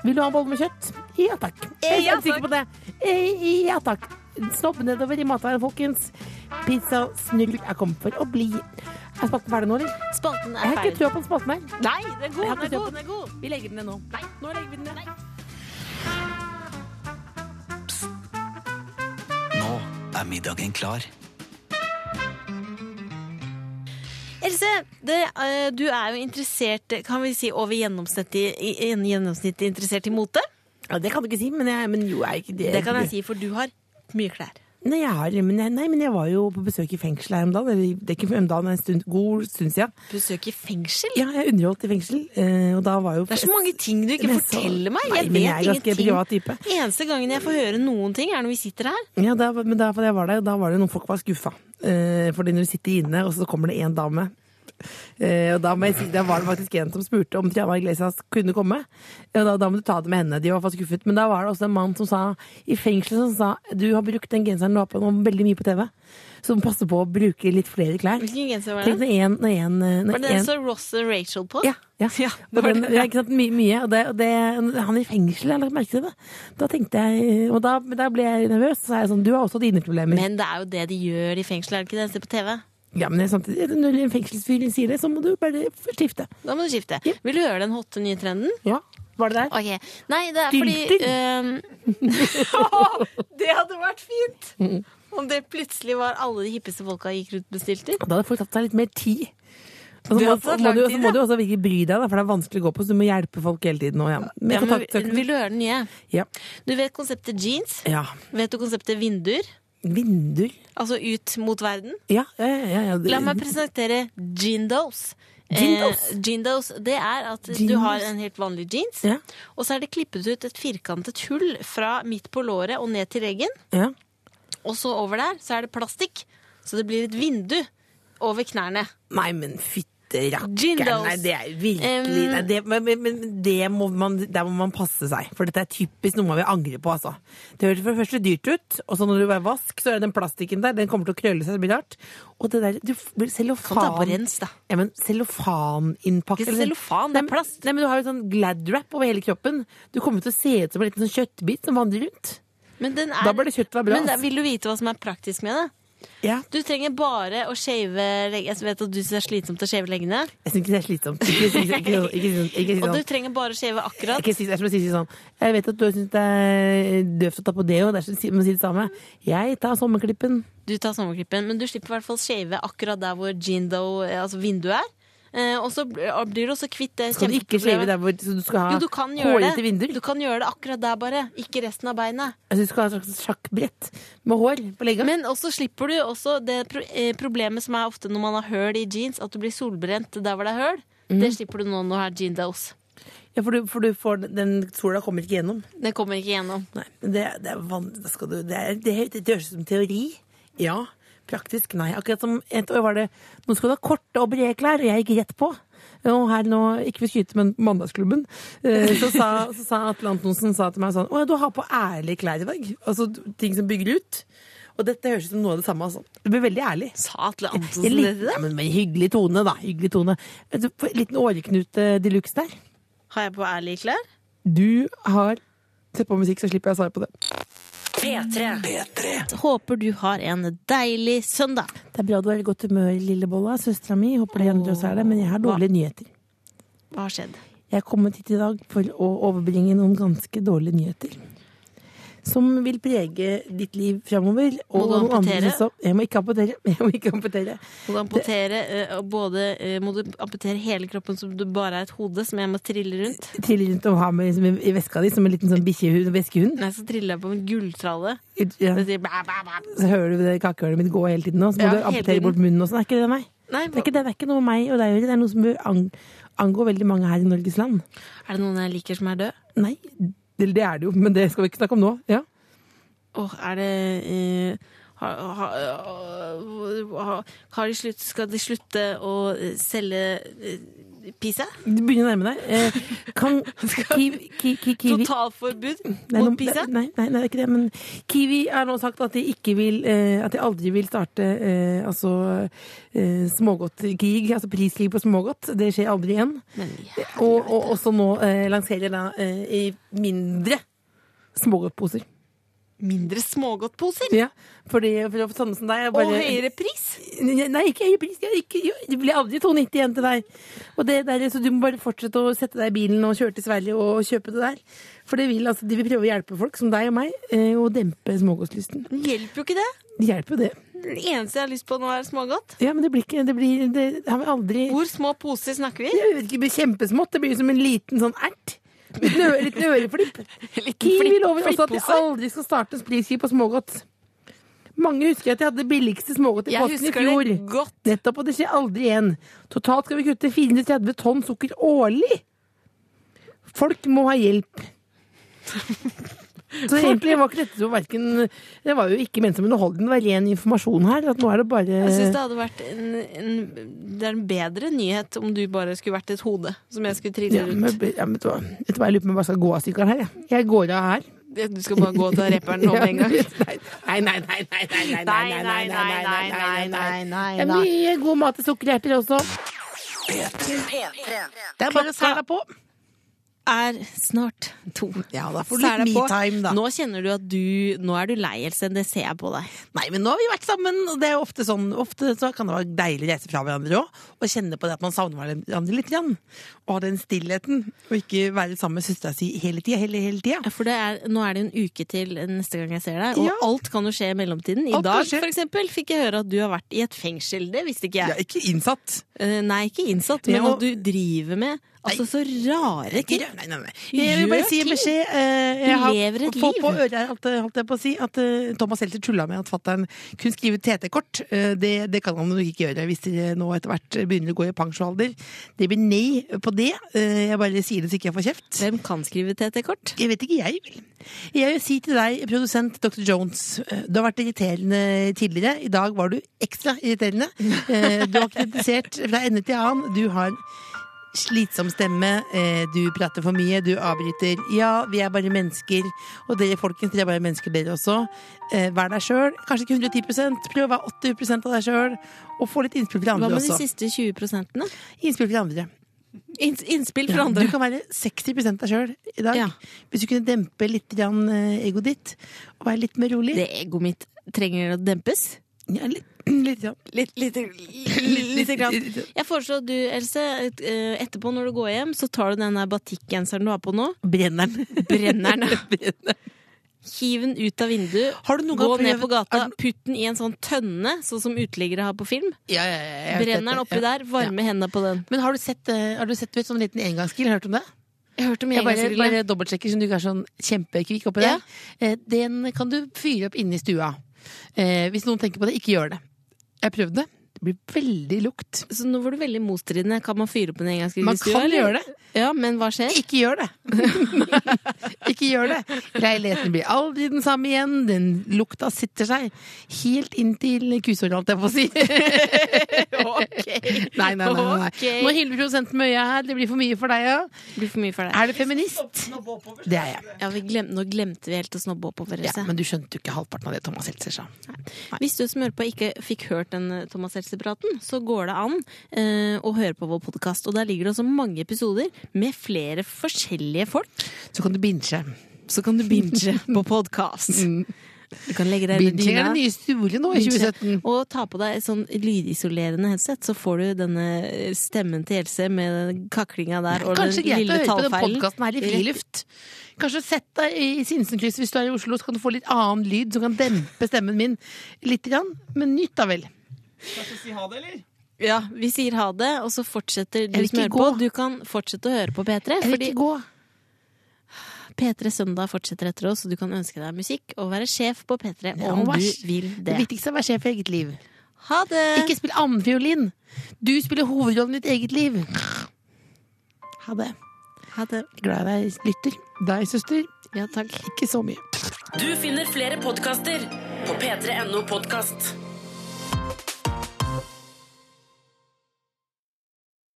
Vil du ha bolle med kjøtt? Ja takk. Jeg er sikker på det. Eh, Ja takk. Snobb nedover i matveien, folkens. Pizza snurr er kommet for å bli. Er spalten ferdig nå, eller? Spalten Jeg er har ikke ferdig. trua på den spalten her. Nei, den er god, Jeg har den er god, den er god. Vi legger den ned nå. Nei, nå legger vi den ned. Psst. Nå er middagen klar. Else, det, eh, du er jo interessert, kan vi si, over gjennomsnittet, gjennomsnittet interessert i mote. Ja, det kan du ikke si, men, jeg, men jo, jeg er ikke det. Det kan jeg si, for du har mye klær. Nei, jeg har, men jeg, nei, men jeg var jo på besøk i fengsel her om dagen. Eller, det er ikke om dagen, en stund, god stund siden. Besøk i fengsel? Ja, jeg underholdt i fengsel, eh, og da var jo Det er så mange ting du ikke forteller meg. Jeg nei, vet jeg ingenting. privat type. Eneste gangen jeg får høre noen ting, er når vi sitter her. Ja, da, men da jeg var der, da var det noen folk var skuffa. Eh, fordi når du sitter inne, og så kommer det en dame og da, må jeg si, da var det faktisk en som spurte om Triana Iglesias kunne komme. Og da, da må du ta det med henne. De var faktisk skuffet. Men da var det også en mann som sa i fengselet som sa du har brukt den genseren du har på nå veldig mye på TV. Så du må passe på å bruke litt flere klær. Hvilken genser var det? når en, når en, når Var det den en som Ross og Rachel på? ja, ja. Ja, det den, ja, ikke sant? mye. mye. Og det, og det, han i fengsel, jeg la merke til det. Da tenkte jeg Og da, da ble jeg nervøs. Så er jeg sånn, du har også dine problemer. Men det er jo det de gjør i fengsel, er det ikke det? Se på TV. Ja, men samtidig, når en fengselsfyr sier det, så må du bare skifte. Da må du skifte. Ja. Vil du høre den hotte nye trenden? Ja, var det der? Okay. Nei, det er fordi um... Det hadde vært fint! Om det plutselig var alle de hippeste folka gikk rundt med stylter. Da hadde folk tatt seg litt mer tid. Og så må, må, du, så må du også virkelig bry deg, da, for det er vanskelig å gå på, så du må hjelpe folk hele tiden. Og, ja. Men Ja, vil du høre den nye? ja. Du vet konseptet jeans? ja. Vet du konseptet vinduer? Vinduer. Altså ut mot verden? Ja, ja, ja. ja. La meg presentere Jeandos. Jeandos? Eh, det er at du har en helt vanlig jeans, Ja. og så er det klippet ut et firkantet hull fra midt på låret og ned til reggen. Ja. Og så over der så er det plastikk, så det blir et vindu over knærne. Nei, men fytte rakkeren. Nei, det er virkelig Um, nei, det, men, men, men det må man, der må man passe seg. For dette er typisk noe man vil angre på. Altså. Det høres for det første dyrt ut, og så når du er vask, så er den plastikken der, den kommer til å krølle seg. Det blir rart. Og det der du, Cellofan rens, da. ja, men Cellofaninnpakke cellofan, det er plast. Nei, men du har jo sånn Glad-wrap over hele kroppen. Du kommer til å se ut som en liten sånn kjøttbit som vandrer rundt. Men den er, Da bør det kjøttet bra, Men da, vil du vite hva som er praktisk med det? Ja. Du trenger bare å shave leggene. Jeg vet at du syns det er slitsomt å shave leggene. Jeg syns ikke det er slitsomt. Ikke, ikke, ikke, ikke, ikke, ikke, Og du sånn. trenger bare å shave akkurat. Ikke si, det er si sånn Jeg vet at du syns det er døvt å ta på deo, er si- må si det samme. Jeg tar sommerklippen. Du tar sommerklippen, men du slipper i hvert fall shave akkurat der hvor Jindo, altså vinduet er. Eh, og så blir blir du også kvitt det Skal du ikke shave der hvor du skal ha kan hårete vinduer? Du kan gjøre det akkurat der, bare. Ikke resten av beinet. Altså, du skal ha et slags sjakkbrett med hår på legga. Men også slipper du også det eh, problemet som er ofte når man har høl i jeans, at du blir solbrent der hvor det er høl. Mm. Det slipper du nå når du har jeans Ja, for du, for du får den sola kommer ikke gjennom. Den kommer ikke gjennom. Nei, det, det er det, er, det høres ut som teori. Ja. Praktisk, nei. Akkurat som et år var det Nå skal du ha korte og brede klær, og jeg gikk rett på. Og her nå, ikke for å skyte, men Mandagsklubben, eh, så sa, så sa Atle Antonsen sa til meg sånn Å, du har på ærlige klær i dag. Altså ting som bygger ut. Og dette høres ut som noe av det samme. Altså. Det blir veldig ærlig. Sa Atle En Antonsen liten, til ja, men med hyggelig tone, da. Hyggelig tone. En liten åreknute de luxe der. Har jeg på ærlige klær? Du har Sett på musikk, så slipper jeg å svare på det. P3. Håper du har en deilig søndag. Det er bra du er i godt humør, Lillebolla. Søstera mi. Håper det andre også er det. Men jeg har dårlige nyheter. Hva har skjedd? Jeg er kommet hit i dag for å overbringe noen ganske dårlige nyheter. Som vil prege ditt liv framover. Må du amputere? Som, Jeg må ikke amputere. Jeg må ikke amputere. Må du amputere uh, både uh, Må du amputere hele kroppen som du bare er et hode som jeg må trille rundt? Trille rundt og ha med liksom, i veska di som en liten sånn bikkjehund, veskehund. Nei, så triller jeg på en gulltralle. Ja. Sier. Så hører du det kakehølet mitt gå hele tiden nå. Så må Ja, du amputere bort munnen og sånn. Er ikke det, nei? Nei, Det er ikke, det, det er ikke noe med meg og deg å gjøre. Det er noe som bør ang angå veldig mange her i Norges land. Er det noen jeg liker som er død? Nei, det, det er det jo, men det skal vi ikke snakke om nå. Ja. Åh, er det eh, har, ha, ha, har de slutt, Skal de slutte å selge eh, pizza? Du begynner å nærme deg. Eh, kan Kiwi, ki, ki, kiwi Totalforbud Nei, mot Pisa? Nei, nei, nei, det er ikke det. Men Kiwi har nå sagt at de ikke vil eh, At de aldri vil starte eh, altså eh, smågodtkrig, altså priskrig på smågodt. Det skjer aldri igjen. Og, og også nå eh, lanserer da eh, i mindre smågodtposer. Mindre smågodtposer? Ja, fordi for sånne som deg bare, Og høyere pris? Nei, ikke høyere pris. Ikke, det blir aldri 2,90 igjen til deg. Og det der, så du må bare fortsette å sette deg i bilen og kjøre til Sverige og kjøpe det der. For det vil, altså, de vil prøve å hjelpe folk som deg og meg, å dempe smågodtlysten. Det hjelper jo ikke det. Det hjelper jo det. Det eneste jeg har lyst på nå, er smågodt. Ja, men det blir ikke Det, blir, det har vi aldri Hvor små poser snakker vi? Jeg vet ikke, Det blir kjempesmått. Det blir som en liten sånn ert. Øre, liten øreflipp. Kiwi lover også at de aldri skal starte en priskrig på smågodt. Mange husker at de hadde det billigste smågodt i Jeg påsken i husker fjor. det godt. Nettopp, og det skjer aldri igjen. Totalt skal vi kutte 430 tonn sukker årlig. Folk må ha hjelp. Så egentlig var ikke dette så verken Det var jo ikke ment som underholdning, det var ren informasjon her. At nå er det bare Jeg syns det hadde vært en, en Det er en bedre nyhet om du bare skulle vært et hode som jeg skulle trille ja, ut. men, ja, men, vet du hva? Jeg lurer på om jeg bare skal gå av sykkelen her, jeg. Jeg går av her. Du skal bare gå til rapperen nå med en gang. Nei, nei, nei, nei, nei, nei, nei, nei, nei, nei, nei, nei, Det er mye god mat til sukkerhjerter også. P3. Det er bare å sæle på. Er snart to. Ja, da får du litt metime, da. Nå kjenner du at du Nå er du lei, Else. Det ser jeg på deg. Nei, men nå har vi vært sammen, og det er jo ofte sånn Ofte så kan det være deilig å reise fra hverandre òg, og kjenne på det at man savner hverandre litt. Grann. Og ha den stillheten, og ikke være sammen med søstera si hele tida. Hele, hele tida. Ja, For det er, nå er det en uke til neste gang jeg ser deg, og Ja. alt kan jo skje i mellomtiden. I Alt dag for eksempel, fikk jeg høre at du har vært i et fengsel. Det visste ikke Jeg er ikke innsatt. Eh, nei, ikke innsatt, men Ja, og- at du driver med altså så rare ting. Nei, nei, nei. Jeg vil bare si en beskjed. eh, Jeg har lever et fått liv. på øret eh, holdt jeg på å si, at eh, Thomas Seltzer tulla med at fatter'n kunne skrive TT-kort. Eh, Det, det kan han nok ikke gjøre hvis dere nå etter hvert begynner å gå i pensjonsalder. Det blir nei på det. Eh, Jeg bare sier det så ikke jeg får kjeft. Hvem kan skrive TT-kort? Jeg vet ikke, jeg vil. Jeg vil si til deg, produsent Dr. Jones, du har vært irriterende tidligere. I dag var du ekstra irriterende. Du har kritisert fra ende til annen. Du har slitsom stemme, eh, du prater for mye, du avbryter. Ja, vi er bare mennesker. Og dere folkens, dere er bare mennesker dere også. Eh, Vær deg sjøl. Kanskje ikke 110 prøv å være 80% av deg sjøl. Og få litt innspill fra Hva andre med de siste 20 prosentene? Innspill fra andre. Inns- Innspill fra Ja, andre. Du kan være 60 deg sjøl i dag. Ja. Hvis du kunne dempe litt eh, egoet ditt, og være litt mer rolig. Det egoet mitt trenger å dempes. Ja. Litt, lite, lite grann. Jeg foreslår at du, Else, eh, etterpå når du går hjem, så tar du den batikkgenseren du har på nå, Brenneren. Brenneren. brenner hiv den ut av vinduet, Har du noen gå ned på gata, du- putt den i en sånn tønne, sånn som uteliggere har på film. Ja, ja, ja, jeg Brenner den oppi der, varme hendene på den. Men har du sett, eh, har du sett sånn liten engangsgrill? Hørt om det? Jeg hørte om Jeg bare, bare dobbeltsjekker siden du ikke er sånn kjempekvikk oppi Ja. der. Eh, Den kan du fyre opp inne i stua. Eh, Hvis noen tenker på det, ikke gjør det. Jeg prøvde det. Blir veldig lukt. Så nå var du veldig motstridende. Kan man fyre opp en engangsgrille Man kan eller? gjøre det. Ja, men hva skjer? Ikke gjør det! ikke gjør det. Leiligheten blir aldri den samme igjen. Den lukta sitter seg helt inn til kusåret, holdt jeg på å si. Nei, nei, nei. nei. Ok. Nå hyller produsenten med øya her. Det blir for mye for deg, ja. Det blir for mye for deg. Er du feminist? Det er jeg. Ja, vi glem, nå glemte vi helt å snobbe oppover. Ja, men du skjønte jo ikke halvparten av det Thomas Seltzer sa. Hvis du som hører på ikke fikk hørt den Thomas Thomas Seltzer-praten, så går det an eh, å høre på vår podkast. Og der ligger det også mange episoder med flere forskjellige folk. Så kan du binche. Så kan du binge på podkast. Du kan legge deg under er dyna. det nye stolen nå i 2017. Og ta på deg et sånn lydisolerende headset, så får du denne stemmen til Else med den kaklinga der og Kanskje greit å høre på den tallfeilen. podkasten her i friluft. Kanskje sett deg i Sinsenkrysset hvis du er i Oslo, så kan du få litt annen lyd som kan dempe stemmen min litt. Grann. Men nytt, da vel. Ja, vi sier ha det, og så fortsetter du som hører på. Du kan fortsette å høre på P3. Jeg vil Fordi ikke gå. P3 Søndag fortsetter etter oss, og du kan ønske deg musikk og være sjef på P3 Ja, om du vil Det det. viktigste er å være sjef i eget liv. Ha det! Ikke spill annenfiolin. Du spiller hovedrollen i ditt eget liv. Ha det. Ha det. Glad i deg, lytter. Deg, søster. Ja, takk. Ikke så mye. Du finner flere podkaster på p3.no podkast.